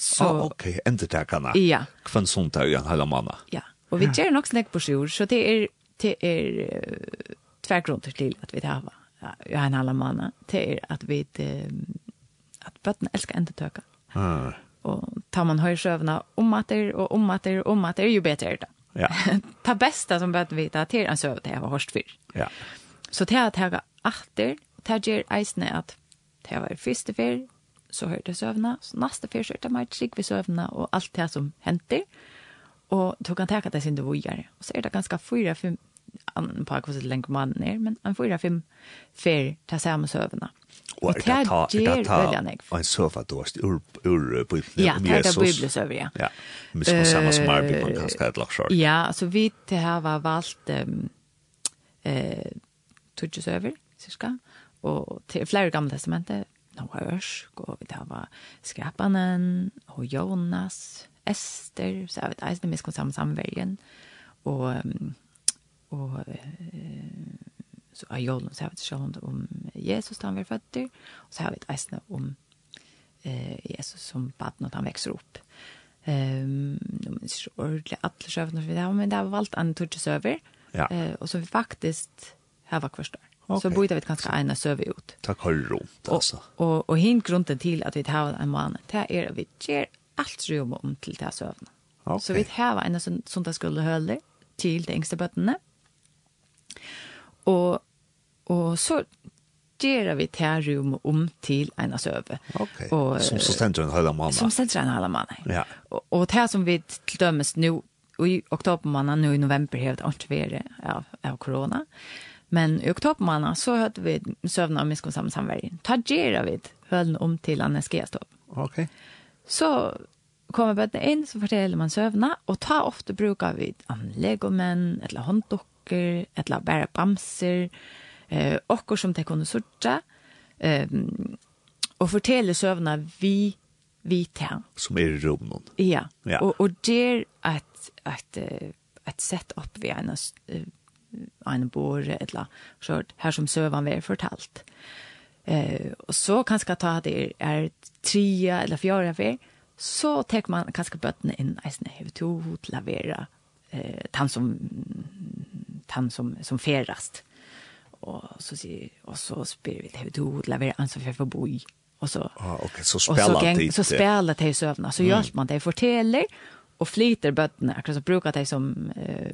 Speaker 3: Så,
Speaker 2: oh, ok, enda takene.
Speaker 3: Ja.
Speaker 2: Hvem som tar en hele mann?
Speaker 3: Ja, og vi gjør nok snakk på sjur, så det er, det er uh, tvergrunner til at vi har ja, en hele mann. Det er at vi at bøtten elsker enda tøkene.
Speaker 2: Ah.
Speaker 3: Og tar man høyre søvna om at det og om at det er, om at det er, jo bedre er det.
Speaker 2: Ja.
Speaker 3: Ta bästa som bøtten vita det en søvn det jeg har hørt før.
Speaker 2: Ja.
Speaker 3: Så det er at jeg atter, det gjør eisene at det var første fyr, så hørte jeg søvna, så neste fyr så hørte jeg meg trygg ved søvna, og alt det som henter, og tog kan teka det sin det vujere. Og så er det ganske fyra, fem, an på hva lenge mannen er, men en fyra, fem fyr til samme søvna.
Speaker 2: Og er det ta, er det ta en søvna dårst ur, ur bibelen
Speaker 3: ja,
Speaker 2: om
Speaker 3: Jesus? Ja, det
Speaker 2: er
Speaker 3: bibelsøvna, ja.
Speaker 2: ja. Men som samme som arbeid, man kan skje et lagsjår.
Speaker 3: Ja, altså vi til her var valgt um, eh, tutsis over, cirka. Og til flere gamle testamentet, Noah Ørsk, og vi tar var Skrapanen, og Jonas, Ester, så jeg vet, eisene vi skal sammen samvergen, og, og så er Jolen, så jeg vet ikke om Jesus da han var født, og så har vi eisene om eh, Jesus som bad når han vekser opp. Ehm, um, det er ordentlig alle søvner vi har, men det har valgt en tutsis over,
Speaker 2: Ja.
Speaker 3: Eh, uh, och så vi faktiskt här var första. Okay. Så borde vi ganska ena söva ut.
Speaker 2: Tack har runt alltså.
Speaker 3: Och och, och hin grunden till att vi har en man. Det är att vi ger allt rum om till det här.
Speaker 2: Okay.
Speaker 3: Så vi har en sån söndagsskolehölle till de yngsta bötterna. Och och så ger vi det här rum om till ena söva.
Speaker 2: Okej.
Speaker 3: Och,
Speaker 2: som så ständer en hela månad.
Speaker 3: Som ständer en hela mann.
Speaker 2: Ja.
Speaker 3: Och, og det som vi til dømes nu i oktober månad nu i november helt har det vært av, av corona. Men i oktobermånaden så hörde vi sövna miskunn sammen samverden. Ta gira vi hølen om till anäskestopp. Okej.
Speaker 2: Ok.
Speaker 3: Så kommer bøttene inn, så forteller man søvna, og ta ofte bruk av legomenn, eller hånddukker, eller bare bamser, eh, okker som de kunne sorte, eh, og forteller søvna vi, vi til
Speaker 2: Som er i rommen.
Speaker 3: Ja,
Speaker 2: ja.
Speaker 3: og, og det er et, et, et sett opp ved en en bor, eller så her som søvan vi er fortalt. Eh, og så kanskje ta det er, er tre eller fjerde fer, så tek man kanskje bøttene inn eisne hevet to til å være eh, han som, han som, som ferast. Og så, sier, og så spyr vi hevet to til å være ansvar for. Och så
Speaker 2: ah, okay. så spelar det.
Speaker 3: Så spelar det i sövna. Så mm. gör man det forteller, och flyter bötterna. Alltså så brukar det som eh,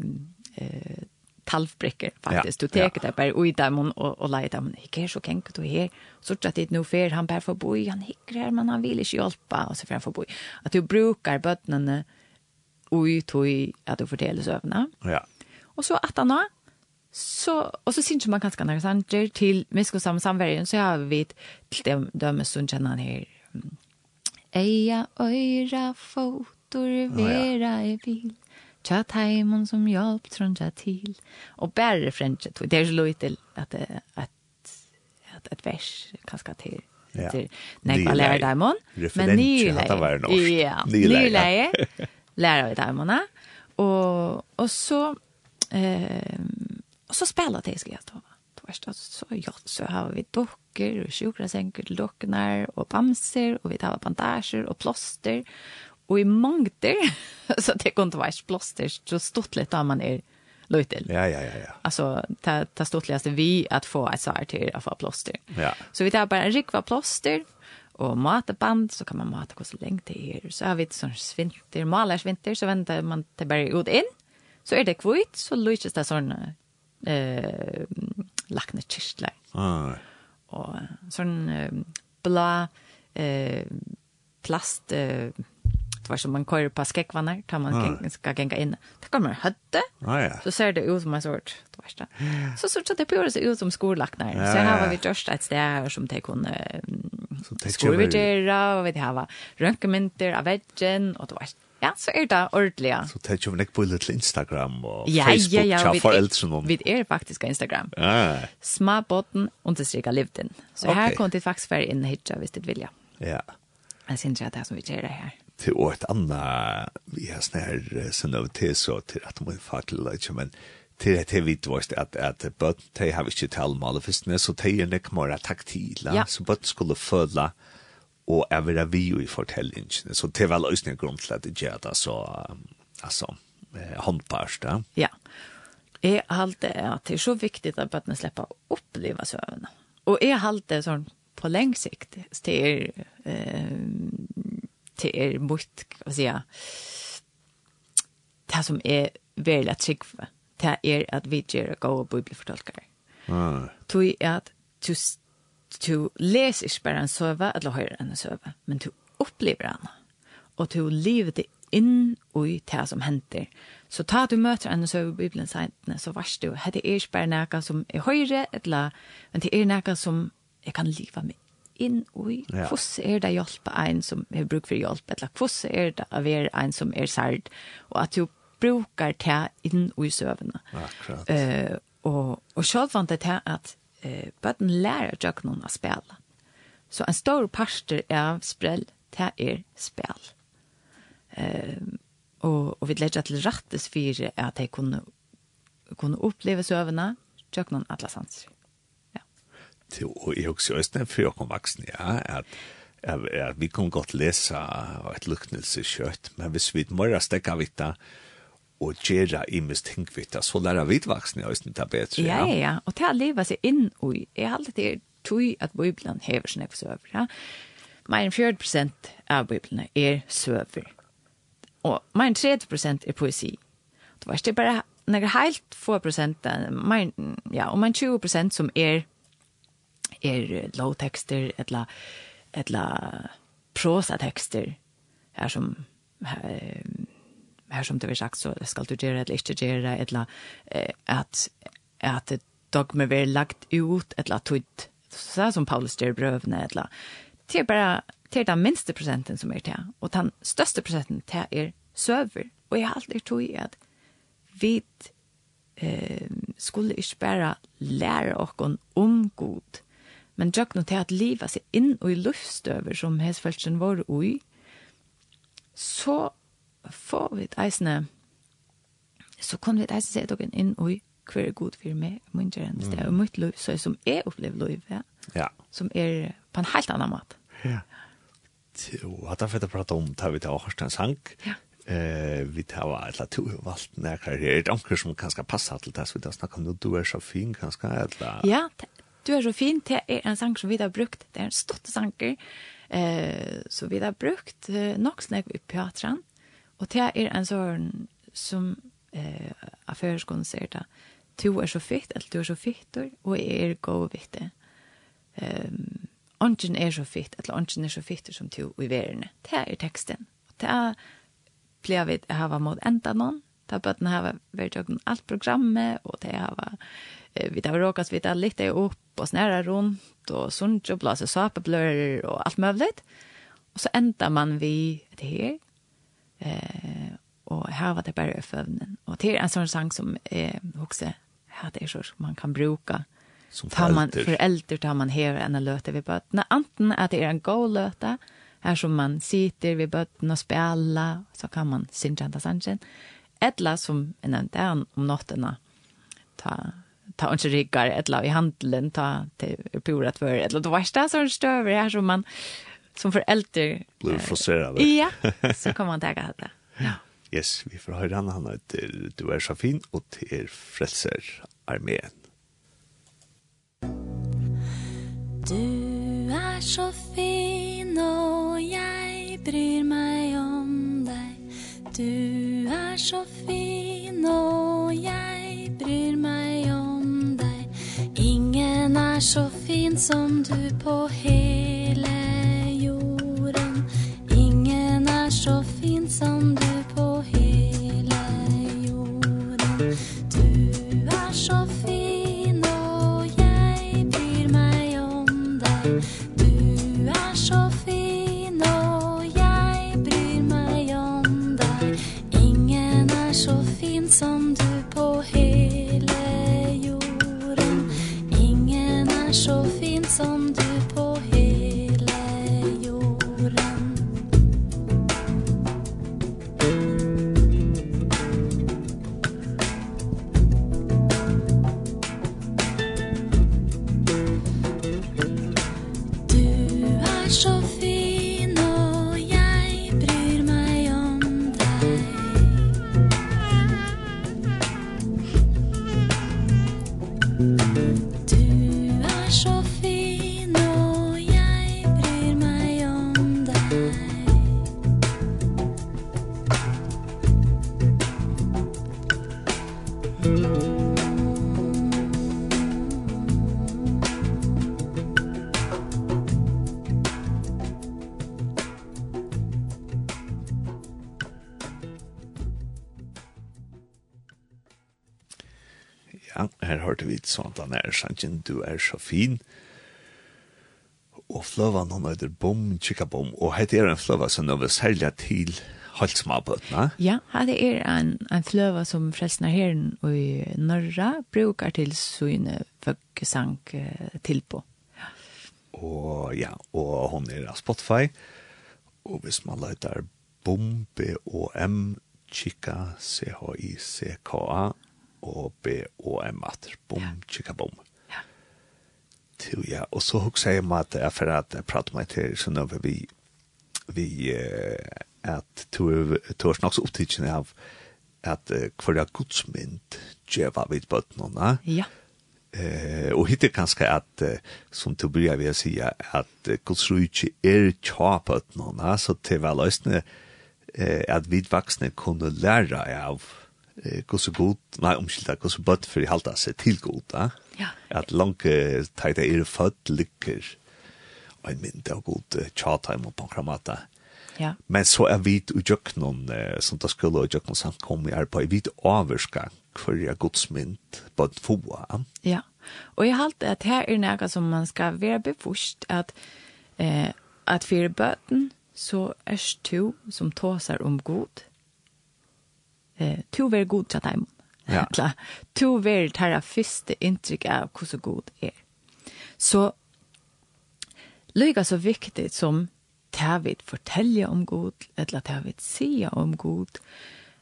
Speaker 3: eh talvbrikker faktisk.
Speaker 2: Ja,
Speaker 3: du teker
Speaker 2: ja.
Speaker 3: det bare ui dem og, og leier dem. Ikke er så kenk du her. Så at det nå fer han bare forboi. Han hikker her, men han vil ikke hjelpe. Og så fer han forboi. At du brukar bøttene ui tog at du forteller søvnene.
Speaker 2: Ja.
Speaker 3: Og så at han har så och så syns man ganska när han ger till Misko sam samverkan så har vi til dem dømes som han här Eia øyra fotor vera i bil Tja tajmon som hjelp trunja til. Och bare fränsche. Det är så lite att att att ett vers kanske till.
Speaker 2: Ja.
Speaker 3: Nej,
Speaker 2: vad
Speaker 3: lærer daimon?
Speaker 2: Men ni lär.
Speaker 3: Ja,
Speaker 2: ni
Speaker 3: lär. Lærer vi dig mona. Och och så eh og så spelar det ska jag ta. Då är det så jag så har vi dockor och sjukra sänker till dockorna och bamser och vi tar bandager och plåster Och i mangter så det går inte vara plåster så stort lite om man är löjtel.
Speaker 2: Ja, ja, ja. ja.
Speaker 3: Alltså, det, det stortligaste vi att få ett svar till att få plåster.
Speaker 2: Ja.
Speaker 3: Så vi tar bara en rikva plåster och matband så kan man mata hur så länge det är. Så har vi ett sånt svinter, malarsvinter så väntar man till bara ut in. Så är det kvitt så lyser det sån eh, lakne kyrklar.
Speaker 2: Ah.
Speaker 3: Och sån eh, blå eh, plast... Eh, det var som man kör på skekvannar, tar man
Speaker 2: ah.
Speaker 3: ska gänga in. Det kommer hötte.
Speaker 2: Ah, ja.
Speaker 3: Så ser det ut som en sort, det värsta. Så så det pure ser ut som skolaknar.
Speaker 2: Ja,
Speaker 3: så här var vi just ett ställe här
Speaker 2: som det kunde
Speaker 3: skolvidera och vi det här var röntgenmynter av väggen och det värsta. Ja, så er det ordentlig, ja.
Speaker 2: Så tenker vi ikke på litt Instagram og
Speaker 3: ja,
Speaker 2: Facebook,
Speaker 3: ja, ja,
Speaker 2: tja,
Speaker 3: foreldre Vi er faktisk på Instagram.
Speaker 2: Ja.
Speaker 3: Smabotten, understryker livden. Så okay.
Speaker 2: her
Speaker 3: kommer det faktisk være inn hit, hvis det vilja.
Speaker 2: Ja.
Speaker 3: Jeg synes ikke at det er som vi gjør det her
Speaker 2: til og et annet vi har sån här til så til at man faktiskt inte men til at jeg vet vårt at, at bøtt, de har vi inte tal mal för så de er nek mer taktila så bøtt skulle födla och även av vi i fortällningen så te grunn til at det gjør det så alltså handpasta ja
Speaker 3: Ja, allt det att det är så viktigt att bøttene släppa uppleva oppleve och Og allt det sån på längre sikt det är eh till er mot hva sier jeg, det som är veldig att sig det är att vi gjør gå och
Speaker 2: bibelförtolkare.
Speaker 3: Tui är att du du leser ikke bare en søve, eller hører en søve, men du upplever den och du lever det inn i det som henter. Så ta du möter en søve i Bibelen sentene, så varst du det är bare noe som er høyre, eller men det är noe som jag kan leva med inn i.
Speaker 2: Ja.
Speaker 3: Hvordan er det hjelp av en som har bruk for hjelp, eller hvordan er det å være en som er særd, og at du brukar det inn i søvnene.
Speaker 2: Akkurat.
Speaker 3: Uh, og, og selv vant det til at uh, bøtten lærer deg noen å spille. Så en stor parster av sprell, det er spill. Uh, og, og vi lærer til rettes fire at de kunne, kunne oppleve søvnene, deg noen alle sanser
Speaker 2: til, og jeg husker også for jeg kom vaksen, ja, at ja, vi kan godt lesa et luknelse kjøtt, men hvis vi morra stekka vita og gjera imest ting vita, så læra vi vaksne i øyne ta bedre.
Speaker 3: Ja, ja, ja, og til å leva seg inn i, jeg har alltid er tog at Bibelen hever seg for søver, ja. Mer enn 40 av Bibelen er søver, og mer enn 30 er poesi. Det var ikke bare noen helt få prosent, ja, og mer enn 20 som er er lovtekster, etla, etla prosatekster, her som, her, her som det var sagt, så skal du gjøre, eller ikke gjøre, etla, at, at dogme var lagt ut, etla, tøyt, så som Paulus gjør brøvene, etla, det er bare, det den minste prosenten som er til, og den største prosenten til er søver, og jeg har alltid tog i at vi eh, skulle ikke bare lære oss om god, men djøkna til at livet seg inn og i luftstøver som hesfeltsen vår ui, så får vi et eisne, så kan vi et eisne se dere inn og i hver god for meg, min gjerne, det er jo mitt liv, så som jeg opplever liv, ja.
Speaker 2: ja.
Speaker 3: som er på en helt annan måte.
Speaker 2: Ja. Jo, at jeg får å prate om, tar vi til Årstein sang?
Speaker 3: ja.
Speaker 2: eh, vi tar hva, eller to har valgt nærkere er det anker som kanskje passer til det, så vi tar snakke om, du er så fin kanskje, eller?
Speaker 3: Ja, det Du er så fin, det er en sang som vi har brukt, det er en stått sanger, eh, så vi har brukt eh, nok snakk i Piatran, og det er en sånn som eh, affærskolen sier det, du er så fitt, eller du er så fitt, og jeg er god vitt det. Um, Ongen er så fitt, eller ongen er så fitt som du i verden. Det er teksten. Og det er, blir vi å ha mot enda noen, Da bøtten har vært åkken alt programmet, og det har vi har råkast vidt alle litt opp og snæra rundt, og sunt og blase sapeblører og alt mulig. Og så enda man vi det her, eh, og her var det bare øføvnen. Og det er en sånn sang som eh, også, ja, det er så man kan bruke.
Speaker 2: Som
Speaker 3: tar man,
Speaker 2: forelder
Speaker 3: tar man här en löte vi bøttene. Anten att det är en god løte, här som man sitter vid bøttene och spela så kan man synge enda sannsyn etla som en nevnt om nattena ta ta inte riggar etla i handeln ta till purat för etla det värsta som stöver här som man som förälder
Speaker 2: blir frustrerad.
Speaker 3: Ja, så kan man ta det. Ja.
Speaker 2: Yes, vi får höra han han heter du är så fin och till Frelser armén.
Speaker 4: Du är så fin och jag bryr mig om dig Du er så fin og jeg bryr meg om deg. Ingen er så fin som du på hele jorden. Ingen er så fin som du som du på hele jorden. Ingen er så fin som du.
Speaker 2: som han er sannsyn, du er så fin. Og fløvan hon heter Bom, Chika Bom, og hette er en fløva som er særlig til Halsmabøtna.
Speaker 3: Ja, hette er en, en fløva som frelsner herren i Norra brukar til syne vøkkesank til på. Ja.
Speaker 2: Og ja, og hon er av Spotify, og hvis man leiter Bom, B-O-M, Chika, C-H-I-C-K-A, og B og M atter. Bom, chika bom.
Speaker 3: Ja.
Speaker 2: Til, ja. Og så hugsa jeg meg at jeg for at jeg prater meg til sånn over vi, vi uh, at to er snakks opptidsen av at uh, hver er godsmynd djeva vid bøttnåna.
Speaker 3: Ja.
Speaker 2: Eh, og hittir kanskje at, som til bryr jeg vil si, at uh, Guds rujtje er tja så til vel løsne eh, at vi vaksne kunne lære av gosse god, nei, omskylda, gosse bøtt for i halda seg til god, da.
Speaker 3: Ja.
Speaker 2: At langt teite er født lykker, og en mynd av god tjatheim og pankramata.
Speaker 3: Ja.
Speaker 2: Men så er vi i djøknon, som da skulle i djøknon samkommer er i er vi avurska hver er godsmynd bøtt foa.
Speaker 3: Ja, og jeg halte at her er nega som man skal være bevisst at, eh, at for bøten så er du som tåsar om god, eh, to være god til dem.
Speaker 2: Ja.
Speaker 3: Eller, to være det første inntrykk av hvordan god er. Så lykke så viktigt som det vi om god, eller det vi säga om god,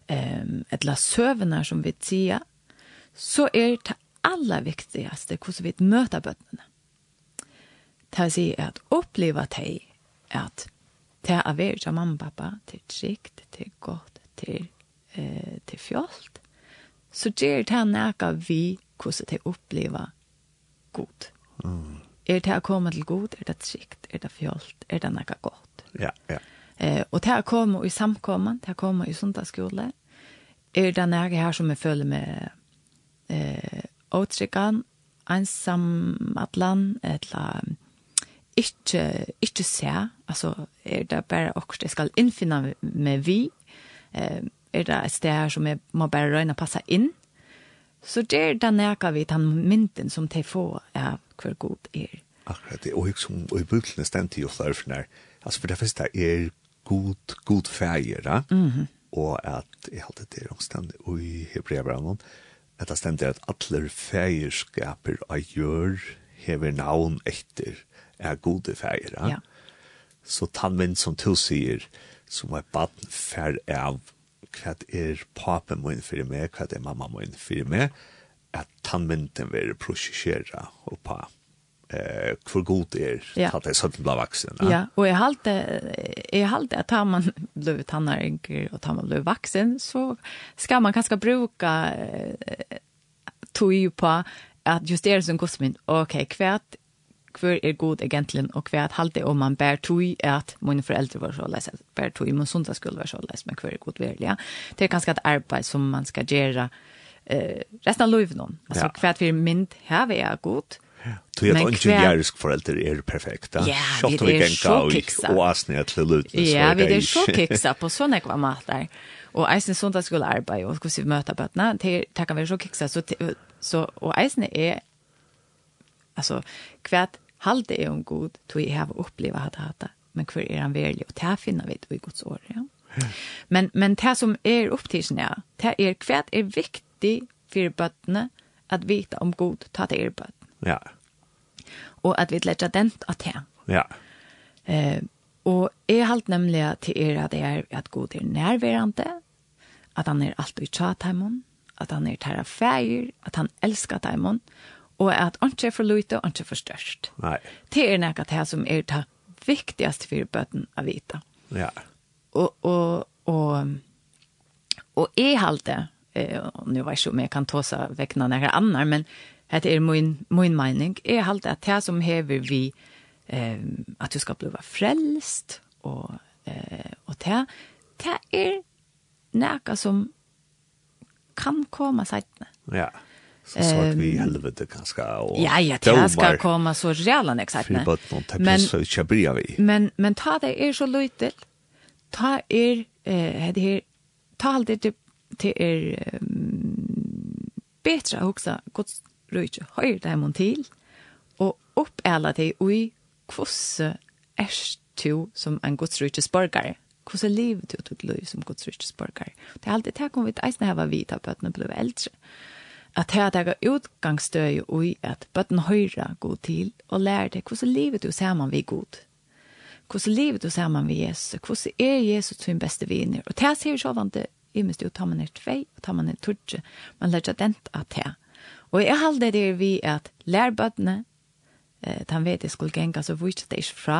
Speaker 3: um, eller søvner som vi sier, så är det aller viktigaste hvordan vi möta bøttene. Det vil si at oppleve deg at det er vært av mamma og pappa, till er trygt, till er eh, til fjolt, så gjør det nækka vi hvordan det opplever god. Mm. Er det å komme til god, er det trygt, er det fjolt, er det nækka godt.
Speaker 2: Ja, ja.
Speaker 3: Eh, og til å komme i samkommen, til å komme i sundagsskole, er det nækka her som jeg føler med eh, åtrykkan, ensam atlan, eller ikke, ikke se, altså er det bare akkurat jeg skal innfinne med vi, eh, er det et sted her som jeg må bare røyne og passe inn. Så det er den jeg vi den mynden som de får av hver god er.
Speaker 2: Akkurat det, og jeg som og i bøkene jo flere for flørfene, altså for det første er god, god feir,
Speaker 3: da, mm -hmm.
Speaker 2: og at jeg halte det omstendig, og i Hebreabranen, at det stemt er at alle feirskaper av gjør hever navn etter er gode feir, da.
Speaker 3: Ja.
Speaker 2: Så tannmynd som du sier, som er baden fer av hva er papen min for meg, hva er mamma min for meg, at tannmynden vil prosjekkjera og pa eh hur god är
Speaker 3: ja.
Speaker 2: att det så att bli vuxen.
Speaker 3: Ja, och jag halt jag halt att tar man blev tannar enkel och tar man blev vuxen så ska man kanske bruka eh, tog ju på att justera sin som går okej okay, kvärt hver er god egentlig, og hver att halte om man bär tog är at mine foreldre var så leis, bär tog i min sondag skulle være så leis, men hver er god verlig. Ja. Det er ganska et arbeid som man skal gjøre eh, resten av livet någon alltså
Speaker 2: ja.
Speaker 3: hver at vi er mynd, her er
Speaker 2: jeg god,
Speaker 3: Tu
Speaker 2: at
Speaker 3: onki
Speaker 2: jærisk foreldre er perfekta.
Speaker 3: Ja, vi er så kiksa.
Speaker 2: Og asni at
Speaker 3: Ja, vi er så kiksa på sånne kva matar. Og eisen sånt skulle arbeid, og hvordan vi møter bøttene, det kan være så kiksa. Så, så, og eisen er, altså, hva halde er om god, tog jeg har opplevd hatt hatt men hver er han verlig, og det finner vi i Guds år, ja. Men, men det som er opptidsen, ja, det er hva er viktig for bøttene at vite om god, ta det er bøttene.
Speaker 2: Ja.
Speaker 3: Og at vi lærer den at det.
Speaker 2: Ja.
Speaker 3: Eh, og jeg halt nemlig til er at, det er, at god er nærværende, at han er alt i tjatheimen, at han er terrafæger, at han elsker deimen, og og at ikke er for lite og ikke er for størst.
Speaker 2: Nei.
Speaker 3: Det er noe det som er det viktigste for bøten å vite.
Speaker 2: Ja.
Speaker 3: Og, og, og, og jeg halte, eh, nu vet jeg ikke om jeg kan ta seg vekk noen eller annen, men det er min, min mening, jeg halte at det som hever vi eh, at du skal bli frelst, og, eh, og det, det er noe som kan komme seg.
Speaker 2: Ja. Ja så svart vi i helvete ganska och
Speaker 3: Ja, ja, det ska komma så reala
Speaker 2: exakt.
Speaker 3: Men
Speaker 2: så tjabria vi.
Speaker 3: Men men ta det er så lite. Ta er eh det här ta allt det till er um, bättre också Guds rike höjer det här till och upp alla det i kvosse är du som en Guds rikes borgare. Kvosse liv du til liv som Guds rikes borgare? Det er alltid det kommer vi til eisen her var vi tar på at nå blir eldre at her daga utgangsstøy i at bøtten høyre god til og lære deg hvordan livet du saman vi god. Hvordan livet du saman vi Jesus, hvordan er Jesus sin beste viner. Og det sier så vant det, i minst jo tar man er tvei og tar man er tudje, man lærer seg dent at det. Og jeg halde det vi at lær bøttene, eh, han vet jeg skulle genga, så vurs det ikke fra,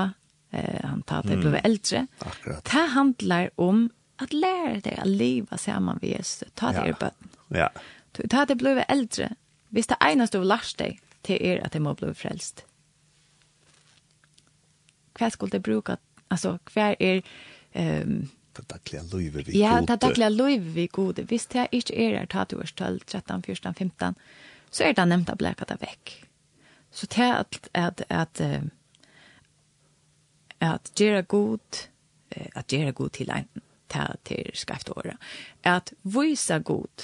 Speaker 3: eh, han tar det ble eldre.
Speaker 2: Akkurat.
Speaker 3: Det handler om at lære deg å leva saman vi Jesus, ta det i bøtten.
Speaker 2: Ja,
Speaker 3: ja tar Det blivit äldre. Visst det ena du lärst dig till er att det må bli frälst. Hva skulle det bruka, alltså hva är... Um,
Speaker 2: det dagliga livet vi gode.
Speaker 3: Ja, det dagliga livet vi gode. Visst det inte är det att du är 12, 13, 14, 15, så är det nämnt att bläka det väck. Så det är att, att, att, att gjøre god, att göra god till en, till, till skriftåret. Att visa god,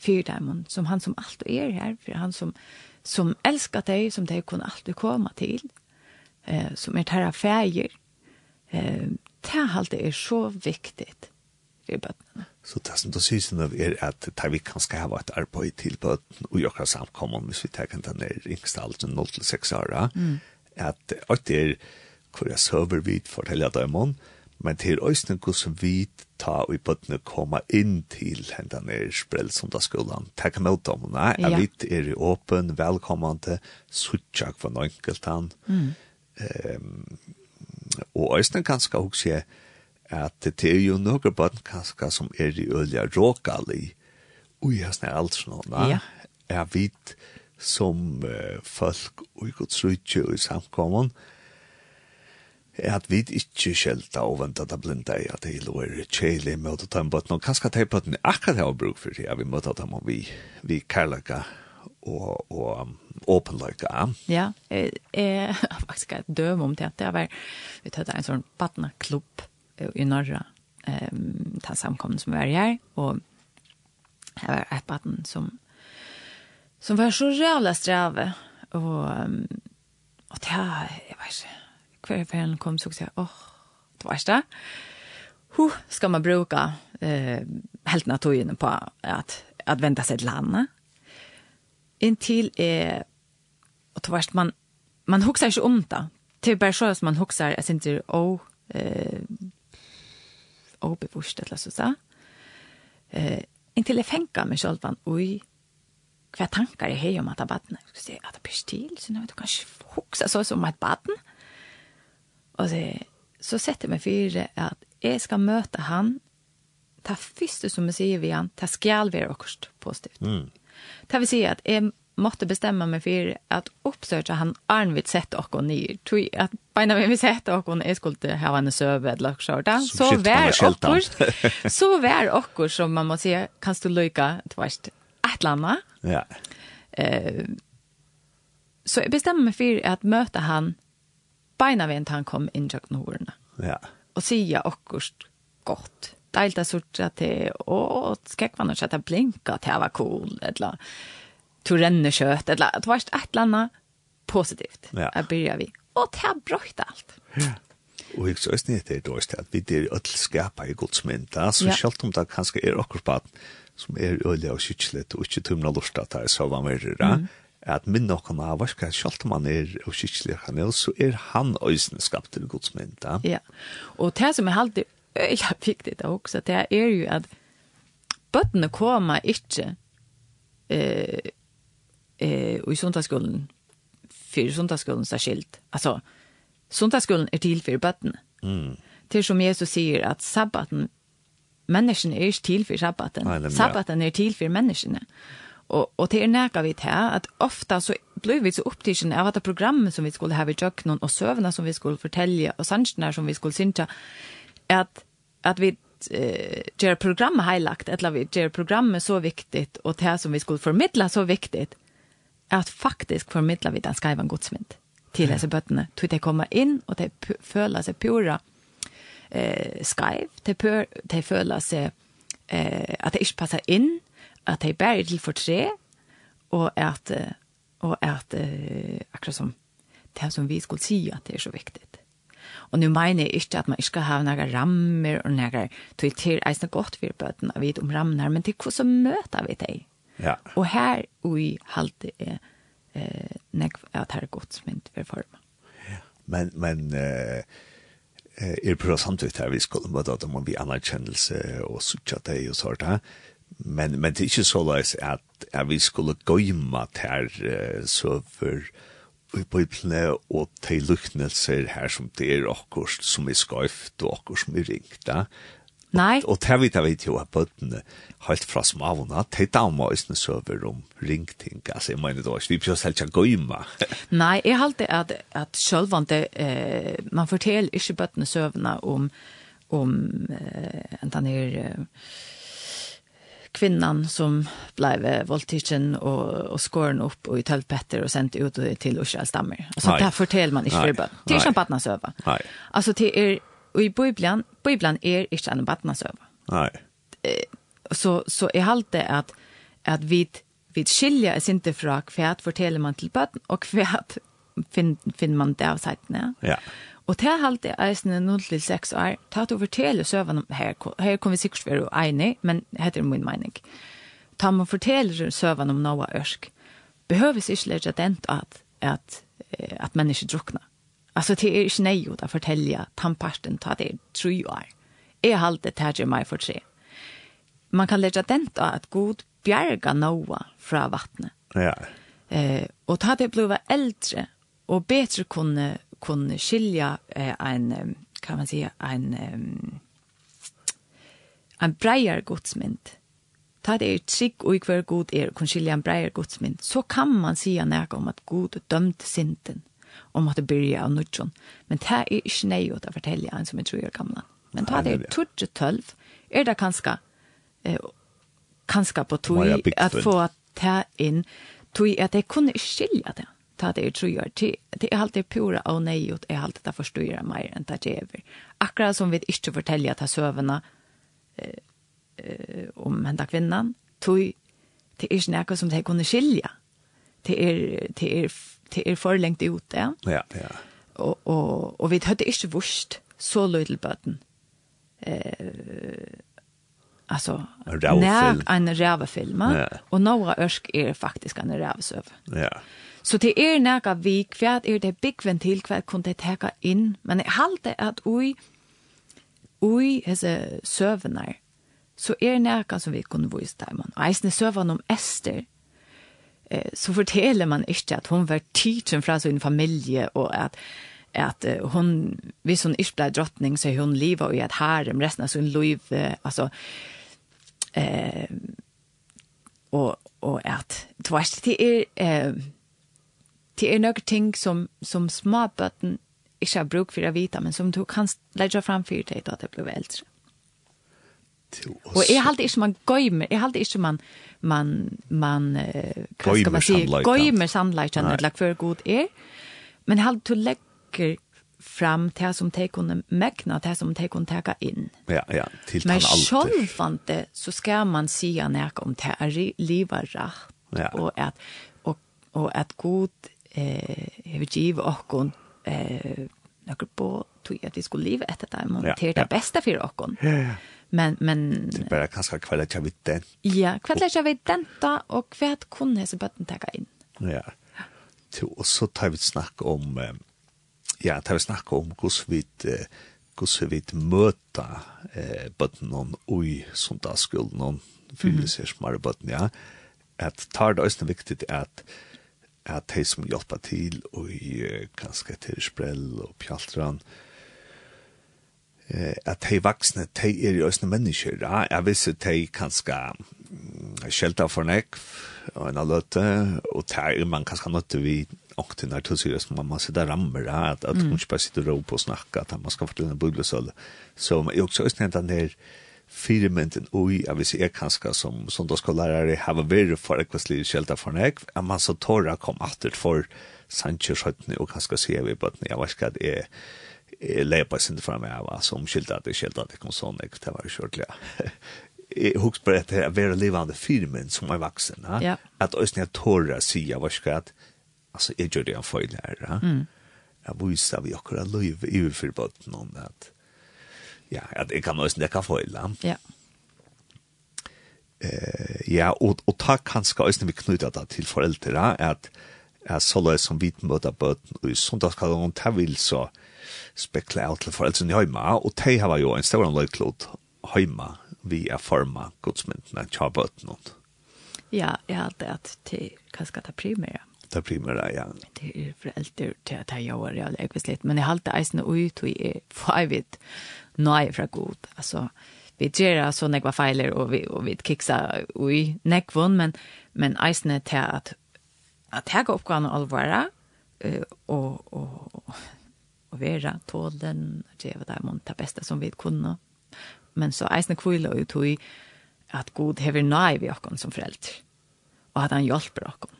Speaker 3: för dem som han som allt är er här för han som som älskar dig som dig kunde alltid komma till eh som är här färger eh det halt är så viktigt för barnen.
Speaker 2: Så det som du syns nu är at det vi kan skal ha et arbeid til på och jag kan hvis vi tar den der yngste alderen 0 till 6 år. Mm. Att det er hvor jeg søver vidt för hela dömon men til øysene gus vit ta og i bøttene komme inn til hendan er sprell som da skolan takk mot dem, nei, jeg ja. vit er i åpen, velkommende, suttjak for noen enkelt han.
Speaker 3: Mm.
Speaker 2: Um, og øysene kanskje også at det er jo noen bøtten kanskje som er i ølja råkali, ui, jeg snar alt sånn, nei,
Speaker 3: ja.
Speaker 2: er vit som uh, folk og i godsrutje og i samkommen, er at vi ikke skjelta og venta da blinda i at det er kjelig med å ta en bøtten, og kanskje ta en bøtten akkurat har bruk for det, ja, vi møter dem og vi, vi kærløkker og, og um, åpenløyka.
Speaker 3: Ja, jeg er faktisk et døm om det at det var, vi tatt en sånn badnaklubb i Norra, um, ta samkommen som var her, og det var et badn som, som var så rævla strave, og, um, og det, jeg vet ikke, hver ferien kom så sa jeg, åh, det var det. Huh, skal man bruka eh, helt naturen på att, att vända sig till landet. Intill är, och det var man, man huxar inte om det. Det är bara så att man huxar, jag inte, åh, oh, eh, åh, oh, eller så så. Eh, intill jag fänkar mig själv, oj, hva tankar jeg har om at det er baden. Jeg skulle si, at det blir stil, så nå vet du kanskje hukse så som et baden. Og så, så setter jeg meg for at jeg skal møte han, det første som jeg sier vi han, det skal være akkurat positivt.
Speaker 2: Mm.
Speaker 3: Det vil si at jeg måtte bestemme meg for at uppsöka han Arnvid sette och nye. tror at beina vi sette och jeg skulle ha en søve eller så
Speaker 2: där
Speaker 3: så
Speaker 2: vär
Speaker 3: och så vær och som man må si kan du lykke ett et eller annet.
Speaker 2: ja eh
Speaker 3: så jeg bestemmer meg for at møte han beina vi han kom inn i hårene.
Speaker 2: Ja.
Speaker 3: Og sier akkurat godt. Deilt er sort at det, å, og skrekkvannet sett at blinka til jeg var cool, eller to renne kjøtt, eller det var et eller annet positivt.
Speaker 2: Ja.
Speaker 3: Jeg begynner vi. Og det har brøkt alt. Ja.
Speaker 2: Og jeg synes det er dårlig at vi er ødel skaper i godsmynd, da, så
Speaker 3: ja.
Speaker 2: selv om det kanskje er akkurat som er øyelig og kjøttelig, og ikke tømmer lort at det er så var mer, da, mm at minn okkur av varska sjálft man er og skikkelig han er så er han øysen skapt til godsmynd.
Speaker 3: Ja, og det som er alltid øyla viktig også, det er jo at bøttene kommer ikke eh, eh, i sundagsskolen, for sundagsskolen er skilt. Altså, sundagsskolen er til for bøttene.
Speaker 2: Mm.
Speaker 3: Til som Jesus sier at sabbaten, menneskene er ikke til for sabbaten.
Speaker 2: Nei,
Speaker 3: sabbaten er til for menneskene. Ja. Og, och det är näka vi til att ofta så blir vi så opptidsen av det programmet som vi skulle ha i jöknon och sövna som vi skulle fortälja och sannsjene som vi skulle synta att att vi eh gjør programmet highlight eller vi gjør programmet så viktigt och det som vi skulle förmedla så viktigt att faktiskt förmedla vi den skrivan godsmynd till dessa bötterna. Tog kommer komma in och det føler sig pura eh skreiv, det pör det föla sig eh att det ikke passer in at de bærer til for tre, og at, og at akkurat som det som vi skulle si at det er så viktig. Og nu mener jeg ikke at man ikke skal ha noen rammer og noen til til eisende godt for bøten å vite om rammer, men til hvordan møter vi deg?
Speaker 2: Ja.
Speaker 3: Og her ui halte er eh, nek at her er godt som ikke vil forme. Ja.
Speaker 2: Men, men eh, er prøv samtidig her vi skulle møte at om vi anerkjennelse og suttja deg og sånt her, men men det är inte så läs att att vi skulle gömma här så för i Bibelen og til luknelser her som det er akkurat som er skøyft og akkurat som er ringt. Da.
Speaker 3: Nei.
Speaker 2: Og, og det vet jeg vet jo at bøttene helt fra smavene, det er damer og isne søver om ringting. Altså, jeg mener da ikke, vi prøver selv ikke å gøyme.
Speaker 3: Nei, jeg halte at, at sjølvande, eh, man forteller ikke bøttene søvene om, om eh, enten er... Eh, kvinnan som blev våldtäkten och och skorn upp och i tältpetter och sent ut till Israel stammar.
Speaker 2: Alltså
Speaker 3: där fortäller man
Speaker 2: inte
Speaker 3: för bön. Det är öva.
Speaker 2: Nej.
Speaker 3: Alltså det är och i bibeln bibeln är inte en barnas
Speaker 2: öva. Nej.
Speaker 3: Så så är halt det att att vi vi skiljer är inte från kvärt fortäller man till bön och kvärt finn finn man där sidan. Ja. Og til halvt är eisene 0-6 år, ta til å fortelle søvann om her, her kommer vi sikkert være enig, men heter min mening. Ta man fortelle søvann om noe ørsk, behøves ikke lege dent at, at, at mennesker drukner. Altså, det er ikke nøy å fortelle tannparten ta det tre år. Jeg halvt det tar meg for tre. Man kan lege dent at god bjerga noe fra vattnet.
Speaker 2: Ja.
Speaker 3: Eh, og ta det bliva eldre og bedre kunne kunne skilja eh, en, kan man säga, en, ein en breier godsmynd. Ta det er trygg og hver god er, kun skilja en breier godsmynd, så kan man säga näka om at god dømte sinten, om at det byrja av nudjon. Men det er ikke nei å fortelle en som jeg tror er gamla. Men ta det
Speaker 2: er
Speaker 3: tudje tølv, er det kanskje, eh, kanskje på tog at få ta inn, tog at jeg kunne skilja det. Mm ta det er tror det är alltid pura och nei och är alltid att förstå mer enn det gjør. Akkurat som vi inte fortäljer att søvende eh, eh, om henne kvinnan tog det är noe som det kunne skilja det är det är det er for lengt ut ja
Speaker 2: ja. Ja
Speaker 3: och och og vi hade inte vurst så løy til bøten. Eh
Speaker 2: alltså
Speaker 3: när en rævefilm,
Speaker 2: ja.
Speaker 3: och Nora örsk är faktiskt en rævesøv.
Speaker 2: ja.
Speaker 3: Så det er nægge vi, hva er det byggven til, hva kunne det teka inn, men jeg halte at ui, ui hese søvnar, så er nægge som vi kunne vise dem. Og Eisne søvn om Ester, eh, så forteller man ikke at hun var tidsen fra sin familie, og at at uh, hon hvis hun ikke ble drottning så hon lever i et harem resten av sin liv uh, altså eh, og, og at det var det er eh, det er några ting som, som småbøtten ikke har bruk for å vite, men som du kan legge fram for deg da det blir
Speaker 2: äldre.
Speaker 3: Og jeg halte ikke man gøymer, jeg halte ikke man man man kan
Speaker 2: ska
Speaker 3: man
Speaker 2: säga
Speaker 3: gøymer sannolikheten
Speaker 2: att
Speaker 3: lag för god er, Men jeg halte du legger fram det som de kunne mäkna, det som de kunne teka inn.
Speaker 2: Ja, ja,
Speaker 3: till
Speaker 2: han alltid.
Speaker 3: Men självfante så skal man säga när om det är livet rätt.
Speaker 2: Ja.
Speaker 3: og at, og, og at god eh jag vet ju eh några på tog at vi skulle leva ett där man
Speaker 2: ja.
Speaker 3: det bästa för
Speaker 2: Ja, ja.
Speaker 3: Men men
Speaker 2: det er bara kanske den.
Speaker 3: Ja, kvalitet vid den då og kvärt kunne så bara ta inn.
Speaker 2: Ja. Och så tar vi ett snack om ja, tar vi snakk om hur vi hur vi möta eh bottnen oj sundagsskolan fyller sig smarta bottnen ja. At tar det är viktigt att at de som hjelper til og i kanskje til sprell og pjaltran eh, at de vaksne, de er jo også mennesker ja? jeg visste de kanskje skjelta for nek og en løte og de man kanskje nøtte vi og til når du sier at man må sitte rammer ja? at, at mm. ikke bare sitter og ro på og snakke at man skal fortelle en bubbelsöl så jeg jag også östnämnt den där firmenten oi, jeg vil si, jeg kanskje som som da skal søndagsskolærere har vært for ekvastlivet kjelta for nek, at man så tåra kom atter for Sanchez-høttene og kanskje sier vi på at jeg vet ikke at jeg lepa sin fram med var som skilda att det skilda det kom sån det var skörtliga. Jag hooks på det är vara levande filmen som är vuxen ja?
Speaker 3: Ja.
Speaker 2: Att ösna torra sia vad ska att alltså är ju det en fel här ja? Mm. Jag visste vi också att leva i för botten om att Ja, jeg kan også nekka foila. Ja. Eh, ja, og, og ta kanskje også vi knyta det til foreldre, at er så løy som vi møter bøten, og i sundagskallen, ta vil så spekla av til foreldrene hjemme, og de har jo en stor løyklod hjemme, vi er forma godsmyndene til bøten. Ja,
Speaker 3: ja, det er at de kanskje ta primære
Speaker 2: ta primera ja.
Speaker 3: Det er foreldre til at jag gjør det jeg vet litt, men jeg halte eisene eisen ut och är fivet nej fra god. Alltså vi gjør så nekva feiler, och vi och vi kiksa ui näckvon men men isne till att att här går uppgåvan och og, og, och och och vara tålen det var det monta bästa som vi kunde. Men så isne kvile ut i att god hever nej vi och som föräldrar. Och att han
Speaker 2: hjälper oss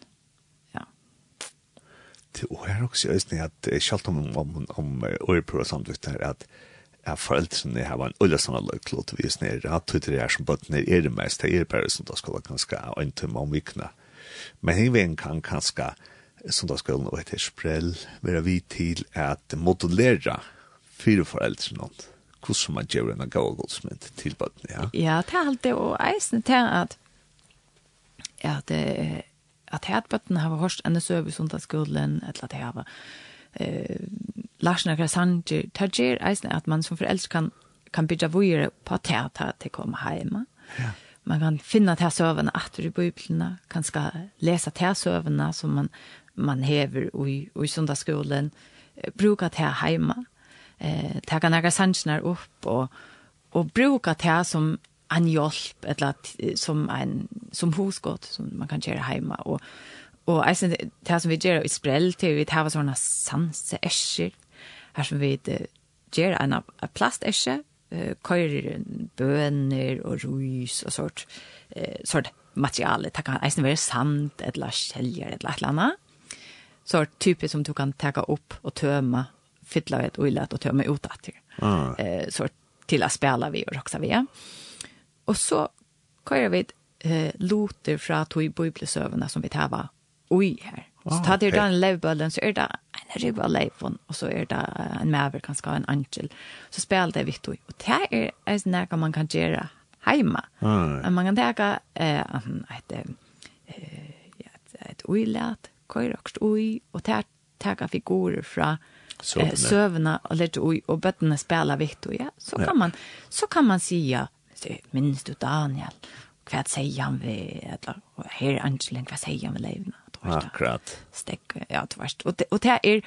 Speaker 2: og her også i øyne at selv om, om, om åreprøver samtidig att ja, foreldrene har en ulla sånn alle klot vi er nere, at det er som bøttene er det mest, det er bare som da skal ganske en timme om vikene. Men henne veien kan ganske, som da skal nå etter sprell, være vi til at modellere fire foreldrene, hvordan man gjør en gavgåldsmynd til bøttene ja?
Speaker 3: Ja, det er alt det, og eisen til at, at, at, at, at, at, at, at, at, at, at, at, at, at, at, eh, Larsna Krasanger, det gjør eisen at man som foreldre kan, kan bygge vågjere på teater til å komme hjemme.
Speaker 2: Ja.
Speaker 3: Man kan finne søvende etter i bøyblene, kan skal lese teatsøvene som man, man hever i, i sundagsskolen, bruka det hjemme, eh, ta kan jeg sannsjoner opp, og, og bruka til som en hjelp, eller som, en, som hosgått, som man kan gjøre hjemme, og Og jeg synes det som vi gjør i sprell til vi tar sånne sanseesjer, her som vi gjør en plastesje, uh, køyrer bøner og rus og sort, uh, sort materiale. Det kan eisen være sand, eller kjeljer, eller et eller annet. Så typisk som du kan taka opp og tøma, fylla et oilet og tøma ut etter.
Speaker 2: Ah.
Speaker 3: Eh, så til å spela vi og roksa vi. Og så køyrer vi eh, loter fra tog bøyblesøvene som vi tar ui her. Så tar det den levbøllen, så er det en ribba leivon, og så er det en maver, kanskje en angel. Så spiller det vitt och Og det er en snakka man kan gjøre heima. Mm. Man kan teka eh, et, et, et uilat, køyrokst ui, og det teka figurer fra eh, søvna og litt oi og bøttene spiller vitt ui. Ja? Så, kan man, så kan man säga minst du Daniel, hva sier han ved, eller her er angelen, hva sier han ved leivna?
Speaker 2: Akkurat.
Speaker 3: Stek ja, det tvärst. Och det, och det är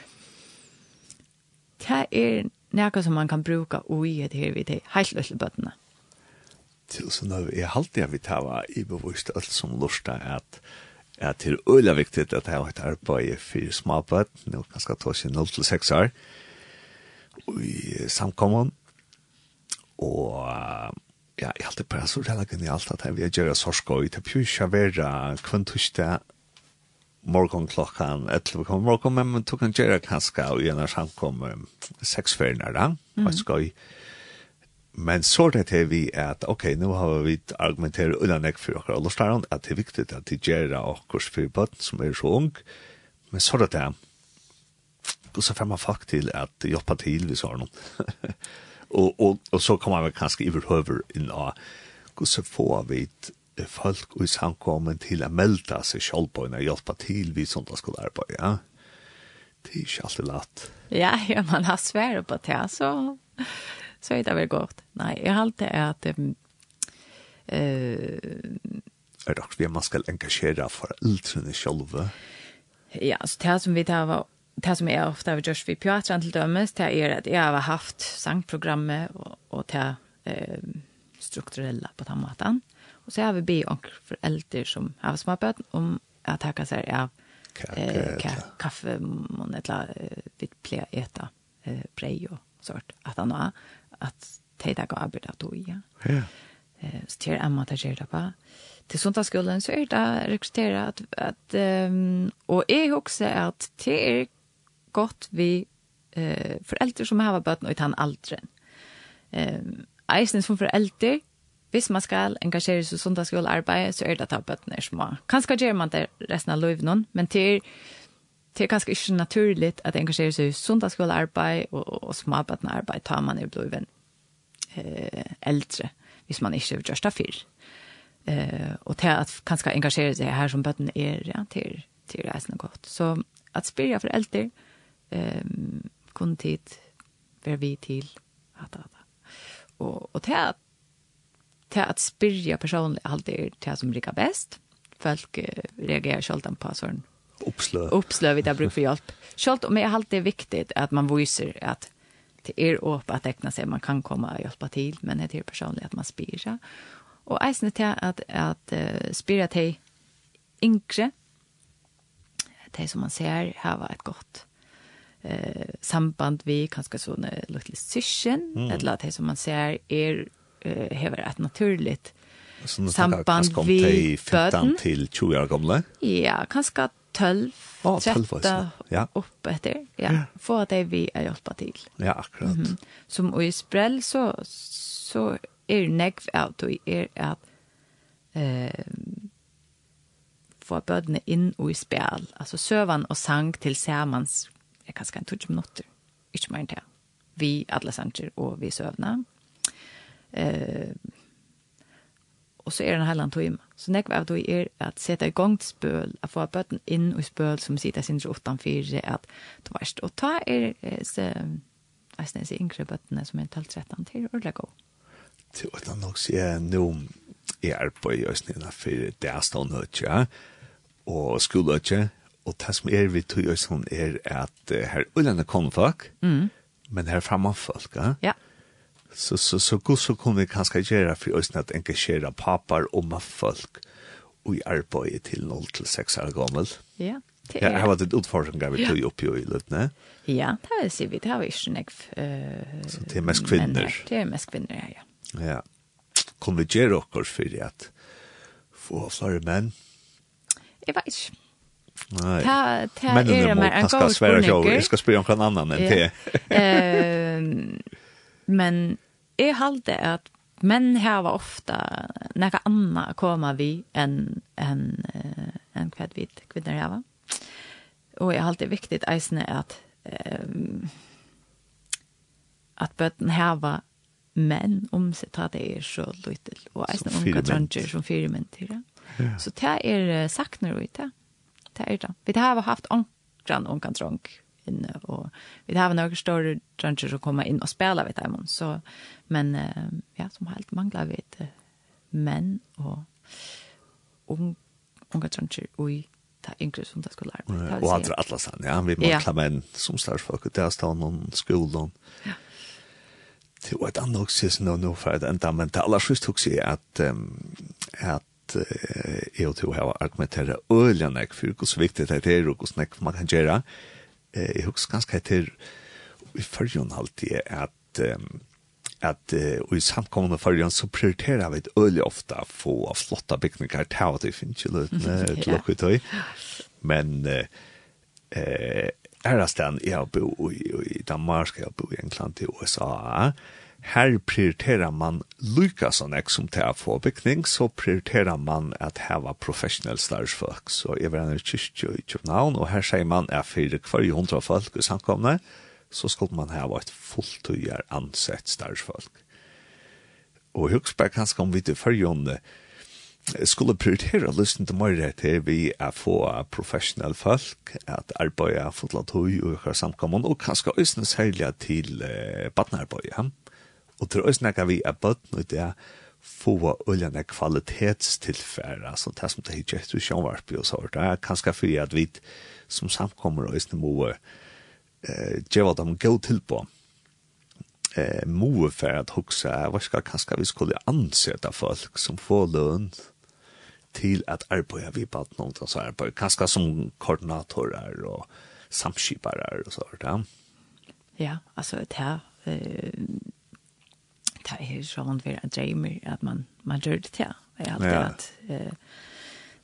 Speaker 3: det är något som man kan bruka och det här vid det helt lösliga bötterna.
Speaker 2: Till så nu är halt jag vid tava i bevisst allt som lustar att att det är öliga viktigt att ha ett arbete för småböt, nu ganska ta sig 0 till 6 år i samkommun og ja, jeg alltid bare så rella genialt at jeg vil gjøre sorskå det det pjusja vera kvantusta morgon klockan 11 kommer morgon men tog han gera kanska og gjerne han kom um, seks ferier da. Mm. og skal men så det til vi at ok, nu har vi argumenterat undan ek for okkar og at det er viktig at de gera okkurs for bøtten som er så ung. Men så det til. Og så får man fakt til at jobba til vi har noen? Og, og, og så kommer man kanskje i overhøver inn av hvordan får vi folk i samkommen til å melde seg selv på en og hjelpe til vi som da skulle arbeide, ja. Det er ikke alltid lett.
Speaker 3: Ja, ja, man har svære på det, så, så er det vel godt. Nei, jeg har alltid at um, uh,
Speaker 2: Er det også det man skal engasjere foreldrene selv?
Speaker 3: Ja, så det som vi tar var det som jeg ofte har gjort ved Pjatran til dømes, det er at jeg har haft sangprogrammet og, og det eh, strukturella på den måten. Och så har vi be och föräldrar som har småböt om att ta sig av eh, ka kaffe och ett la vid ple äta eh, brej och sort Att han har att tejda gå arbeta då ja.
Speaker 2: Ja.
Speaker 3: Eh, så till Emma där ger det på. Till söndagsskolan så är det rekrytera att, att um, och är också att det gott vi eh, föräldrar som har bötna utan aldren. Ehm um, eisen som föräldrar hvis man skal engasjere seg i sundagsskolearbeid, så er det at det er små. Kanskje gjør man det resten av livet noen, men til, til kanskje ikke naturligt at engasjere seg i sundagsskolearbeid og, og småbøttenearbeid tar man i livet eh, eldre, hvis man ikke gjør det før. Eh, og til at kanskje engasjere seg her som bøttene er, ja, til, til reisende godt. Så at spyrja for eldre, eh, kun tid, være vi til, at, at, hatt. Og, og til at til at spyrja personlig alt er til som rikar best. Folk reagerer sjaldan på sånn
Speaker 2: oppslø.
Speaker 3: Oppsløv, det er bruk for hjelp. Sjalt om jeg alt alltid viktig at man viser at det er åp at ekna seg, man kan komme og hjelpa til, men det er personlig at man spyrer. Og eisne til at, at uh, spyrer til yngre, til som man ser, her var et godt eh, samband vi, kanskje sånne lite syskjen, mm. eller til som man ser, er uh, hever et naturligt samband vi bøten.
Speaker 2: til 20 år gamle?
Speaker 3: Ja, kanskje 12,
Speaker 2: oh,
Speaker 3: 13
Speaker 2: ja.
Speaker 3: opp etter. Ja. Få at det vi er hjelpa til.
Speaker 2: Ja, akkurat.
Speaker 3: Mm -hmm. Som i sprell så, så er negv av og er at eh, få bøtene inn og i spjall. Altså søvann og sang til samans er kanskje en 20 minutter. Ikke mer enn det. Vi alle sanger og vi søvner. Eh, och så är den här land. Så näck vad då är att sätta igång ett spöl, att få bötten in och spöl som sitter sin utan för att då värst och ta är så jag syns inte bötten som är talt 13 till och lägga.
Speaker 2: Till att han också är nu är på i ösnen för det är stånd ja. Och skolötje och det som är vi tog ösnen är att här ullarna kom folk.
Speaker 3: Mm.
Speaker 2: Men här framan folk, ja.
Speaker 3: Ja
Speaker 2: Så så så god så kom vi kanskje gjøre for oss at engasjere papar og med folk og i arbeid til 0 til 6 år gammel.
Speaker 3: Ja, det er.
Speaker 2: Her var det utfordringer vi tog opp i løtene.
Speaker 3: Ja, det har vi, det har vi ikke nek. Uh,
Speaker 2: så det er mest kvinner.
Speaker 3: det er mest kvinner, ja. Ja.
Speaker 2: Kom vi gjøre dere for at få flere menn?
Speaker 3: Jeg vet ikke.
Speaker 2: Nei.
Speaker 3: Ta ta
Speaker 2: är
Speaker 3: mer en gång
Speaker 2: ska svära
Speaker 3: jag.
Speaker 2: Jag ska spela om kan annan än det.
Speaker 3: Ehm men jeg halte at menn har ofta nekka anna koma vi enn en, en kved vi kvinner har. Og jeg halte det viktig eisne at um, at bøtten hava menn om seg ta det er så lytel og eisne unga tranger som fire menn til det. Så det er sakner vi det. Det er det. Vi har haft onkran unga tranger inne og vi har några större dranger som kommer inn og spelar vid dem så men uh, ja som helt manglar vi det men och ung unga dranger i ta yngre som det skulle lære. lära
Speaker 2: och
Speaker 3: andra
Speaker 2: alla sen ja. Vi manglar menn som stadsfolk där står någon skolan ja. Det var et annet også, också som nå for et enda, men det aller allra sist också är att att jeg og to har argumenterat öljande for hvordan viktig det er, og hvordan snäck man kan gjøre. Mm eh, jeg husker ganske etter i førjen alltid at um, at uh, i samkommende førjen så prioriterer vi øyelig ofte å få flotta bygninger til at vi finner ikke løtene til å tøy. men eh, er det stedet jeg bo i, i Danmark, jeg har bo i England, i USA her prioriterer man lykka sånn ek som til å få bygning, så prioriterer man at heva professionell starsfolk. Så jeg var en kyrkje i København, og her sier man at for hver hundra folk i samkomne, så skulle man heva et fulltøyer ansett starsfolk. Og jeg husker kanskje om vi til førjonene skulle prioritera lysten til morgen til vi er få professionell folk, at arbeid er fotlant og hver samkommen, og kanskje øsne særlig til eh, badnarbeid, ja. Mm Og til å snakke vi er bøtten ut det få uljande kvalitetstilfære, så det som det ikke etter sjånvarp og så, det er kanskje fyrir at vi som samkommer og isne moe eh, djeva dem gå til på eh, moe for at huxa hva skal kanskje vi skulle anseta folk som får lønn til at arbeta vi på at så här arbeid, kanskje som koordinatorer og samskiparar og så, ja.
Speaker 3: Ja, altså det her, eh, det är så sån för en dreamer att man man gör det till. Det är alltid
Speaker 2: ja.
Speaker 3: att eh,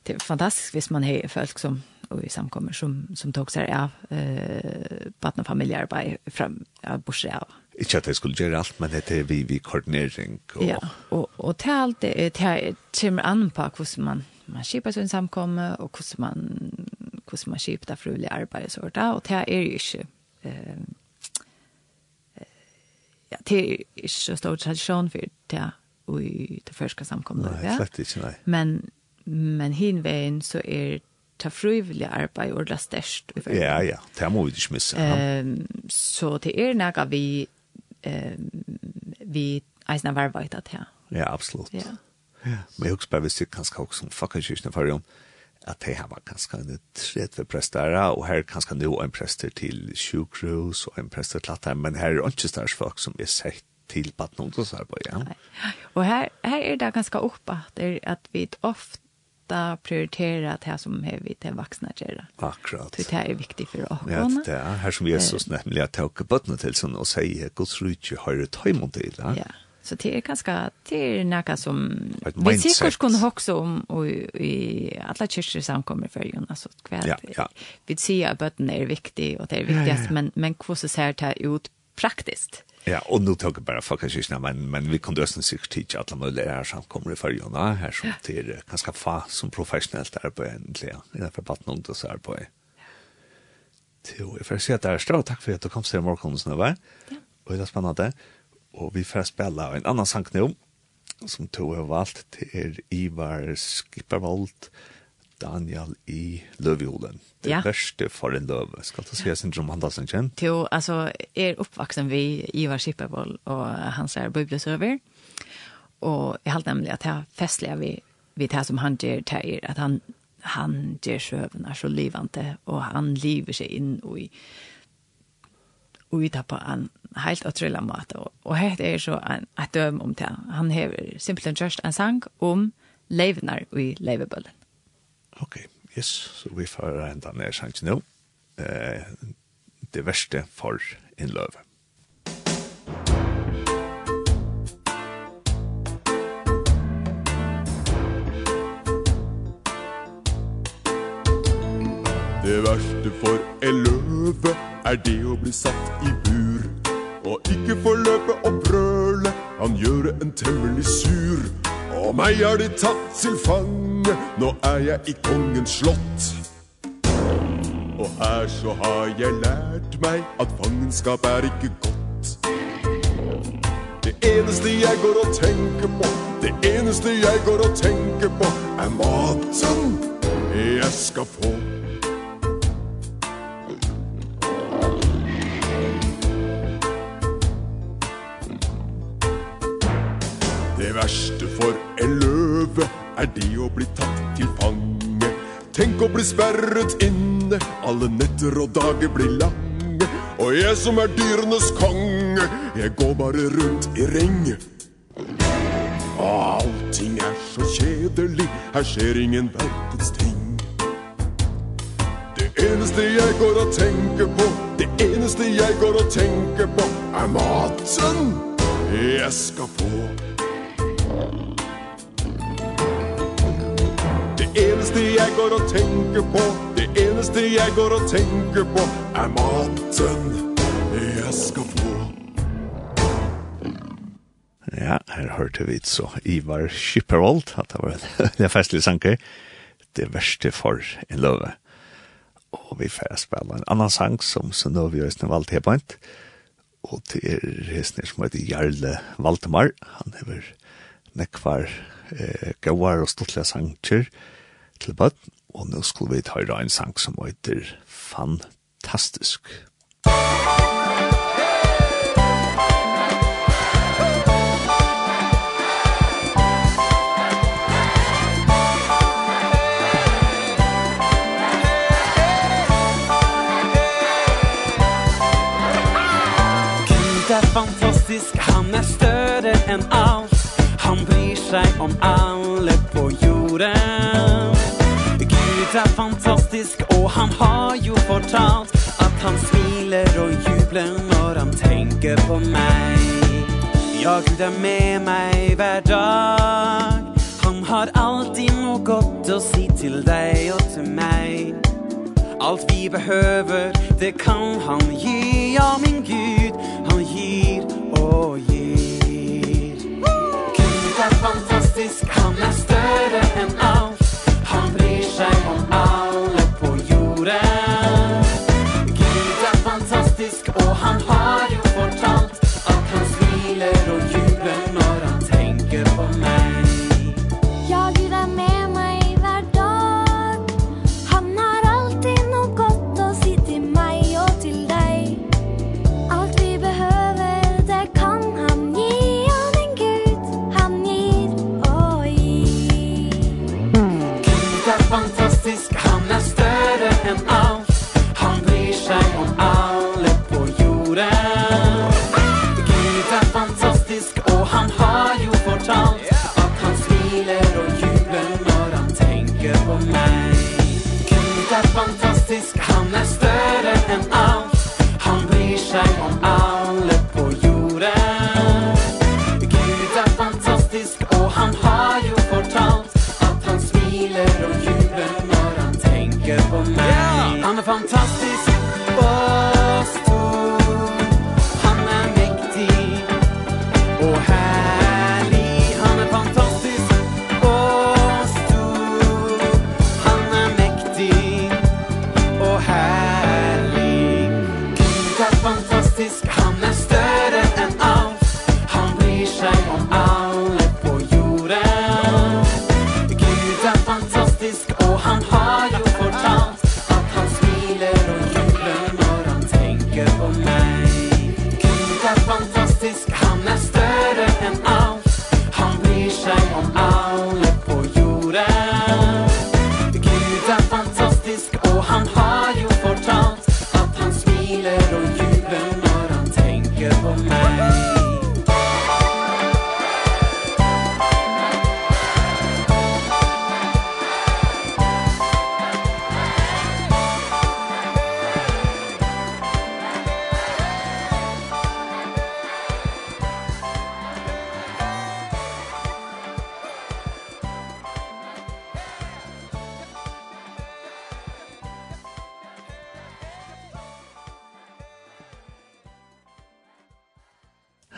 Speaker 3: det är fantastiskt hvis man har folk som och i samkommer som som tog sig av eh partner familjearbete från av bortsett av.
Speaker 2: Inte att det skulle göra allt men det är vi vi koordinering och
Speaker 3: Ja, og, og til alt det är timmer an på hvordan man man skipar sin samkomme og hvordan man hvordan man skipar det fruliga arbete så där Og det är ju inte eh ja, det er ikke så stor tradisjon for det i det första samkomna.
Speaker 2: Nej, slett inte, nej.
Speaker 3: Men, men hinvägen så er ta frivillig arbeid og størst.
Speaker 2: Ja, ja, det må vi ikke missa.
Speaker 3: Um, så det er noe vi um, vi eisen har arbeidet her.
Speaker 2: Ja, absolutt.
Speaker 3: Ja.
Speaker 2: ja. Men jeg husker bare hvis det kanskje også som fucking kyrkene for om at de har kanskje en tredje prester, og her kanskje nå en prester til sjukhus, og en prester til at men her er ikke større folk som er sett til badnungdomsarbeid, ja.
Speaker 3: Nei. Og her, her er det ganske oppe at vi ofte prioriterer det som er vi til vaksne gjøre.
Speaker 2: Akkurat.
Speaker 3: Så det er viktig for oss.
Speaker 2: Ja, det er her som Jesus nemlig har tatt bøttene til, og sier, Guds rydde høyre tøymon til, ja.
Speaker 3: Ja, Så det är ganska det är något som vi säkert kunde också om och i alla kyrkor samkommer för Jonas och kväll.
Speaker 2: Ja, ja.
Speaker 3: Vi ser att bötten är viktig och det är viktigast ja, ja. men men hur så ser det ut praktiskt?
Speaker 2: Ja, och nu tog jag bara för kanske men men vi kunde ösna sig till alla her här samkommer för Jonas här som till ganska fa som professionellt arbeid, egentlig, egentligen. innenfor är för vatten och så här på. Jo, jeg får se at det er større, Tack för att du kom till morgonen. Ja. Och det är spännande og vi får spela en annan sang nu, som to har valgt til Ivar Skippervold, Daniel i Løvjolen. Det
Speaker 3: ja.
Speaker 2: verste for en løve, skal du si, syndrom han da som kjent?
Speaker 3: Jo, altså, er oppvaksen vi Ivar Skippervold og hans er bøblesøver, og jeg halte nemlig at jeg festlige vi, vi det som han gjør, det att at han, han gjør søvner så livende, og han lever seg inn i uita på en helt utrolig måte. Og her er så en, et døm om det. Han hever simpelthen just en sang om levnar i leivebøllen.
Speaker 2: Ok, yes. Så vi får enda ned sangen nå. Eh, det verste for innløven.
Speaker 5: Det verste for en løve er det å bli satt i bur. Og ikke få løpe og brøle, han gjør en temmelig sur. Og meg har de tatt til fange, nå er jeg i kongens slott. Og her så har jeg lært meg at fangenskap er ikke godt. Det eneste jeg går og tenker på, det eneste jeg går og tenker på Er maten jeg skal få. er det å bli tatt til fange. Tenk å bli sperret inne Alle netter og dager blir lange. Og jeg som er dyrenes konge Jeg går bare rundt i ring Og allting er så kjedelig Her skjer ingen verdens ting. Det eneste jeg går og tenker på Det eneste jeg går og tenker på Er maten Jeg skal få. Det eneste jeg går og tenker på Det eneste jeg går og tenker på Er maten jeg skal få.
Speaker 2: Ja, her hørte vi så Ivar Skipperold at det var en, en festlig sanker Det verste for en løve. Og vi får spille en annan sang som Sunnøvi Øystein valgte her på en. og det er hesner som heter Jarle Valdemar. Han hever nekvar eh, gauar og stortlige sanger til bøtt, og nå skulle vi høre en sang som heter Fantastisk.
Speaker 6: Gud er fantastisk, han er større enn alt Han bryr seg om alle på jorden Helt er fantastisk, og han har jo fortalt At han smiler og jubler når han tenker på meg Ja, Gud er med meg hver dag. Han har alltid noe godt å si til deg og til meg Allt vi behöver, det kan han ge. Ja, min Gud, han ger och ger. Gud är fantastisk, han är större än allt. Och han har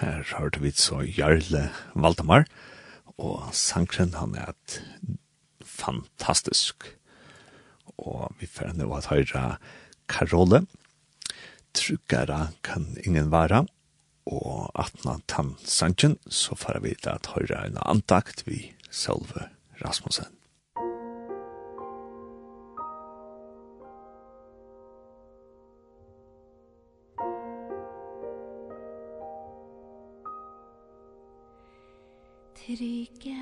Speaker 2: Her hørte vi så Jarle Valdemar, og sangren han er et fantastisk. Og vi får nå at høyre Karole, Tryggere kan ingen være, og atna tann sangren, så får vi til at høyre en antakt vi selve Rasmussen.
Speaker 4: Grike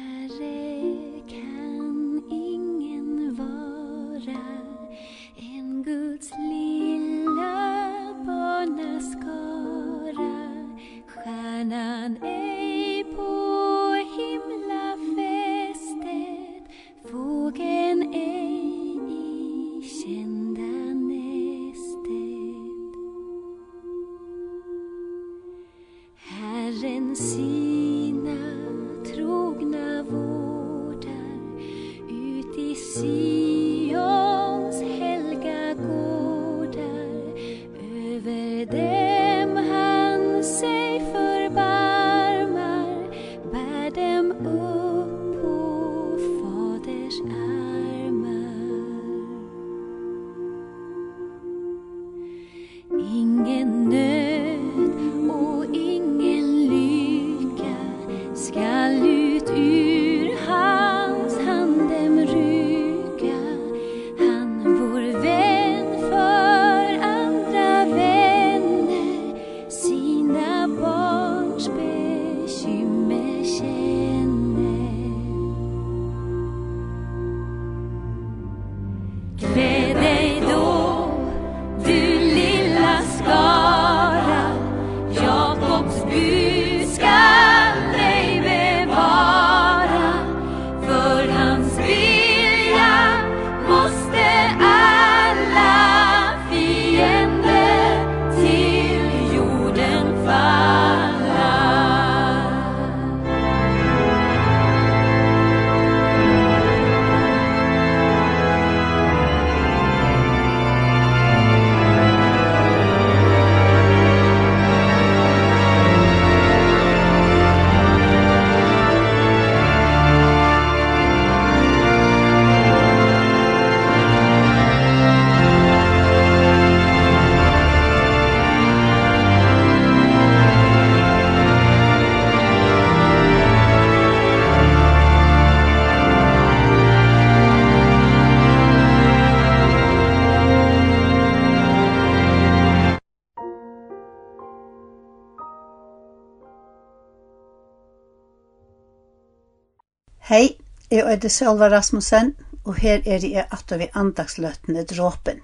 Speaker 7: Hei, jeg er det Sølva Rasmussen, og her er jeg at vi andagsløtene dråpen.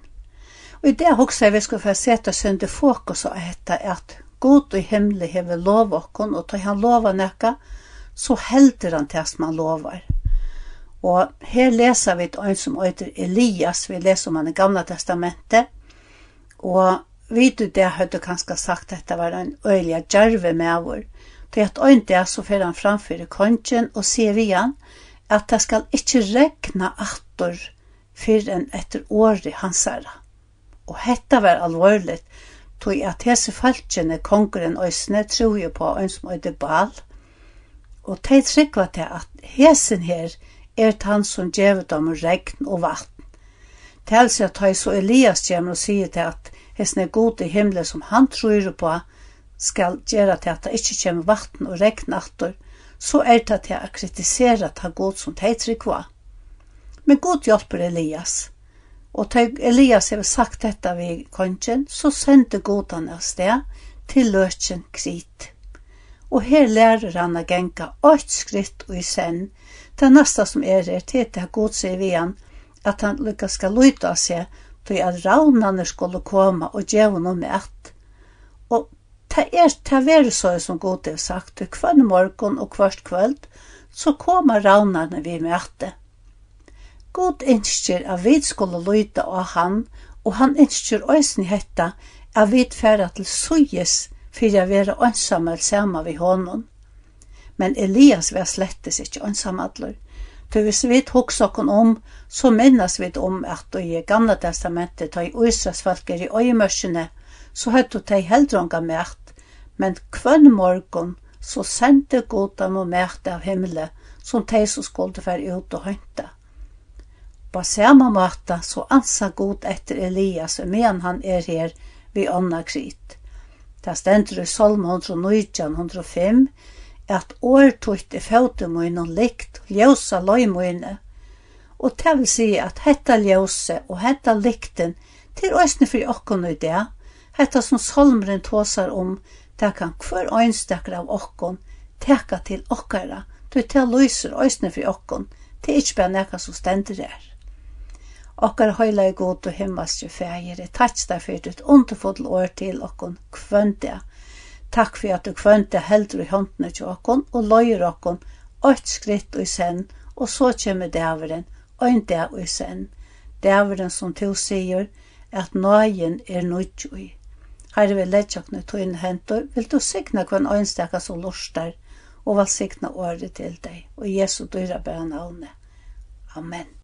Speaker 7: Og i det hokser vi skal få sette sønde fokus og hette at God og himmelig hever lov okkon, og tar han lova nekka, så helder han til at man lovar. Og her leser vi et øyn som øyder Elias, vi leser om han i Gamla Testamentet, og vidu det høyde kanskje sagt at det var en øyelig djerve med vår, Det er at ein dag så fer han framfyrir kongen og sier vi han at det skal ikkje regna atter fyr enn etter åri hansara. Og hetta var alvorligt, tog at hese falskjene kongren òsne tror jo på en som øyde bal, og tei tryggva til at hesen her er han som djevet om regn og vatn. Til seg at så Elias kjem og sier til at hesen er god i himmelen som han tror på, skal gjøre til at det ikke kommer vatten og regn atter, så er det til å kritisere ta god som de trykker. Men god hjelper Elias. Og til Elias har sagt dette ved kongen, så sendte god han av sted til løtjen krit. Og her lærer han å genka åt skritt og i sen. Det neste som er er til det god sier vi han, at han lykkes skal lytte av seg, til at ravnene skulle komme og gjøre noe med Ta er ta veru så som god det sagt, kvann morgon og kvart kvöld, så koma raunarne vi møte. God innskjer at vi skulle lyda av han, og han innskjer òsni hetta at vi færa til sujes fyrir a vera ønsamel sama vi honom. Men Elias var slettes ikkje ønsamadler. Til hvis vi hoks okkon om, så minnes vi om at i Gamla Testamentet ta i Israels folk er i øyemørsene så høttu tei heldronga mært,
Speaker 8: men kvønn morgon så sendte godan og mært av himmelen, som tei som skulle fære ut og hønta. På samme måte så ansa god etter Elias, men han er her vi ånda krit. Det stender i Salm 119, 105, at årtutt i fautemoen og likt, ljósa løymoene, og det vil si at hetta ljóse og hetta likten til òsne for okken i det, Hetta som salmren tåsar om, det kan hver øynstakker av okkon teka til okkara, du ta lyser øysene for okkon, det er ikke bare nekka som stender her. Okkar høyla i god og himmelske fægir, er takk deg for ditt underfodl år til okkon kvøndia. Takk for at du kvøndia heldur i håndene til okkon og løyer okkon ått skritt og i sen, og så kommer dæveren, øyn dæv og i sen. Dæveren som til sier, at nøyen er nødt i. Herre vil leggja okne tøyne hentor, vil du signa kvann øynstaka som lorster, og valsigna året til deg, og Jesu dyra bøna åne. Amen.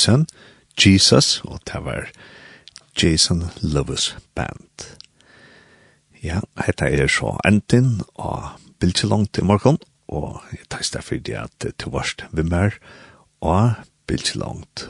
Speaker 9: Jason, Jesus,
Speaker 2: og det var Jason Lewis Band. Ja, hetta er så enten og bildet langt i morgen, og jeg tar stedet for det at det varst vi mer, og bildet langt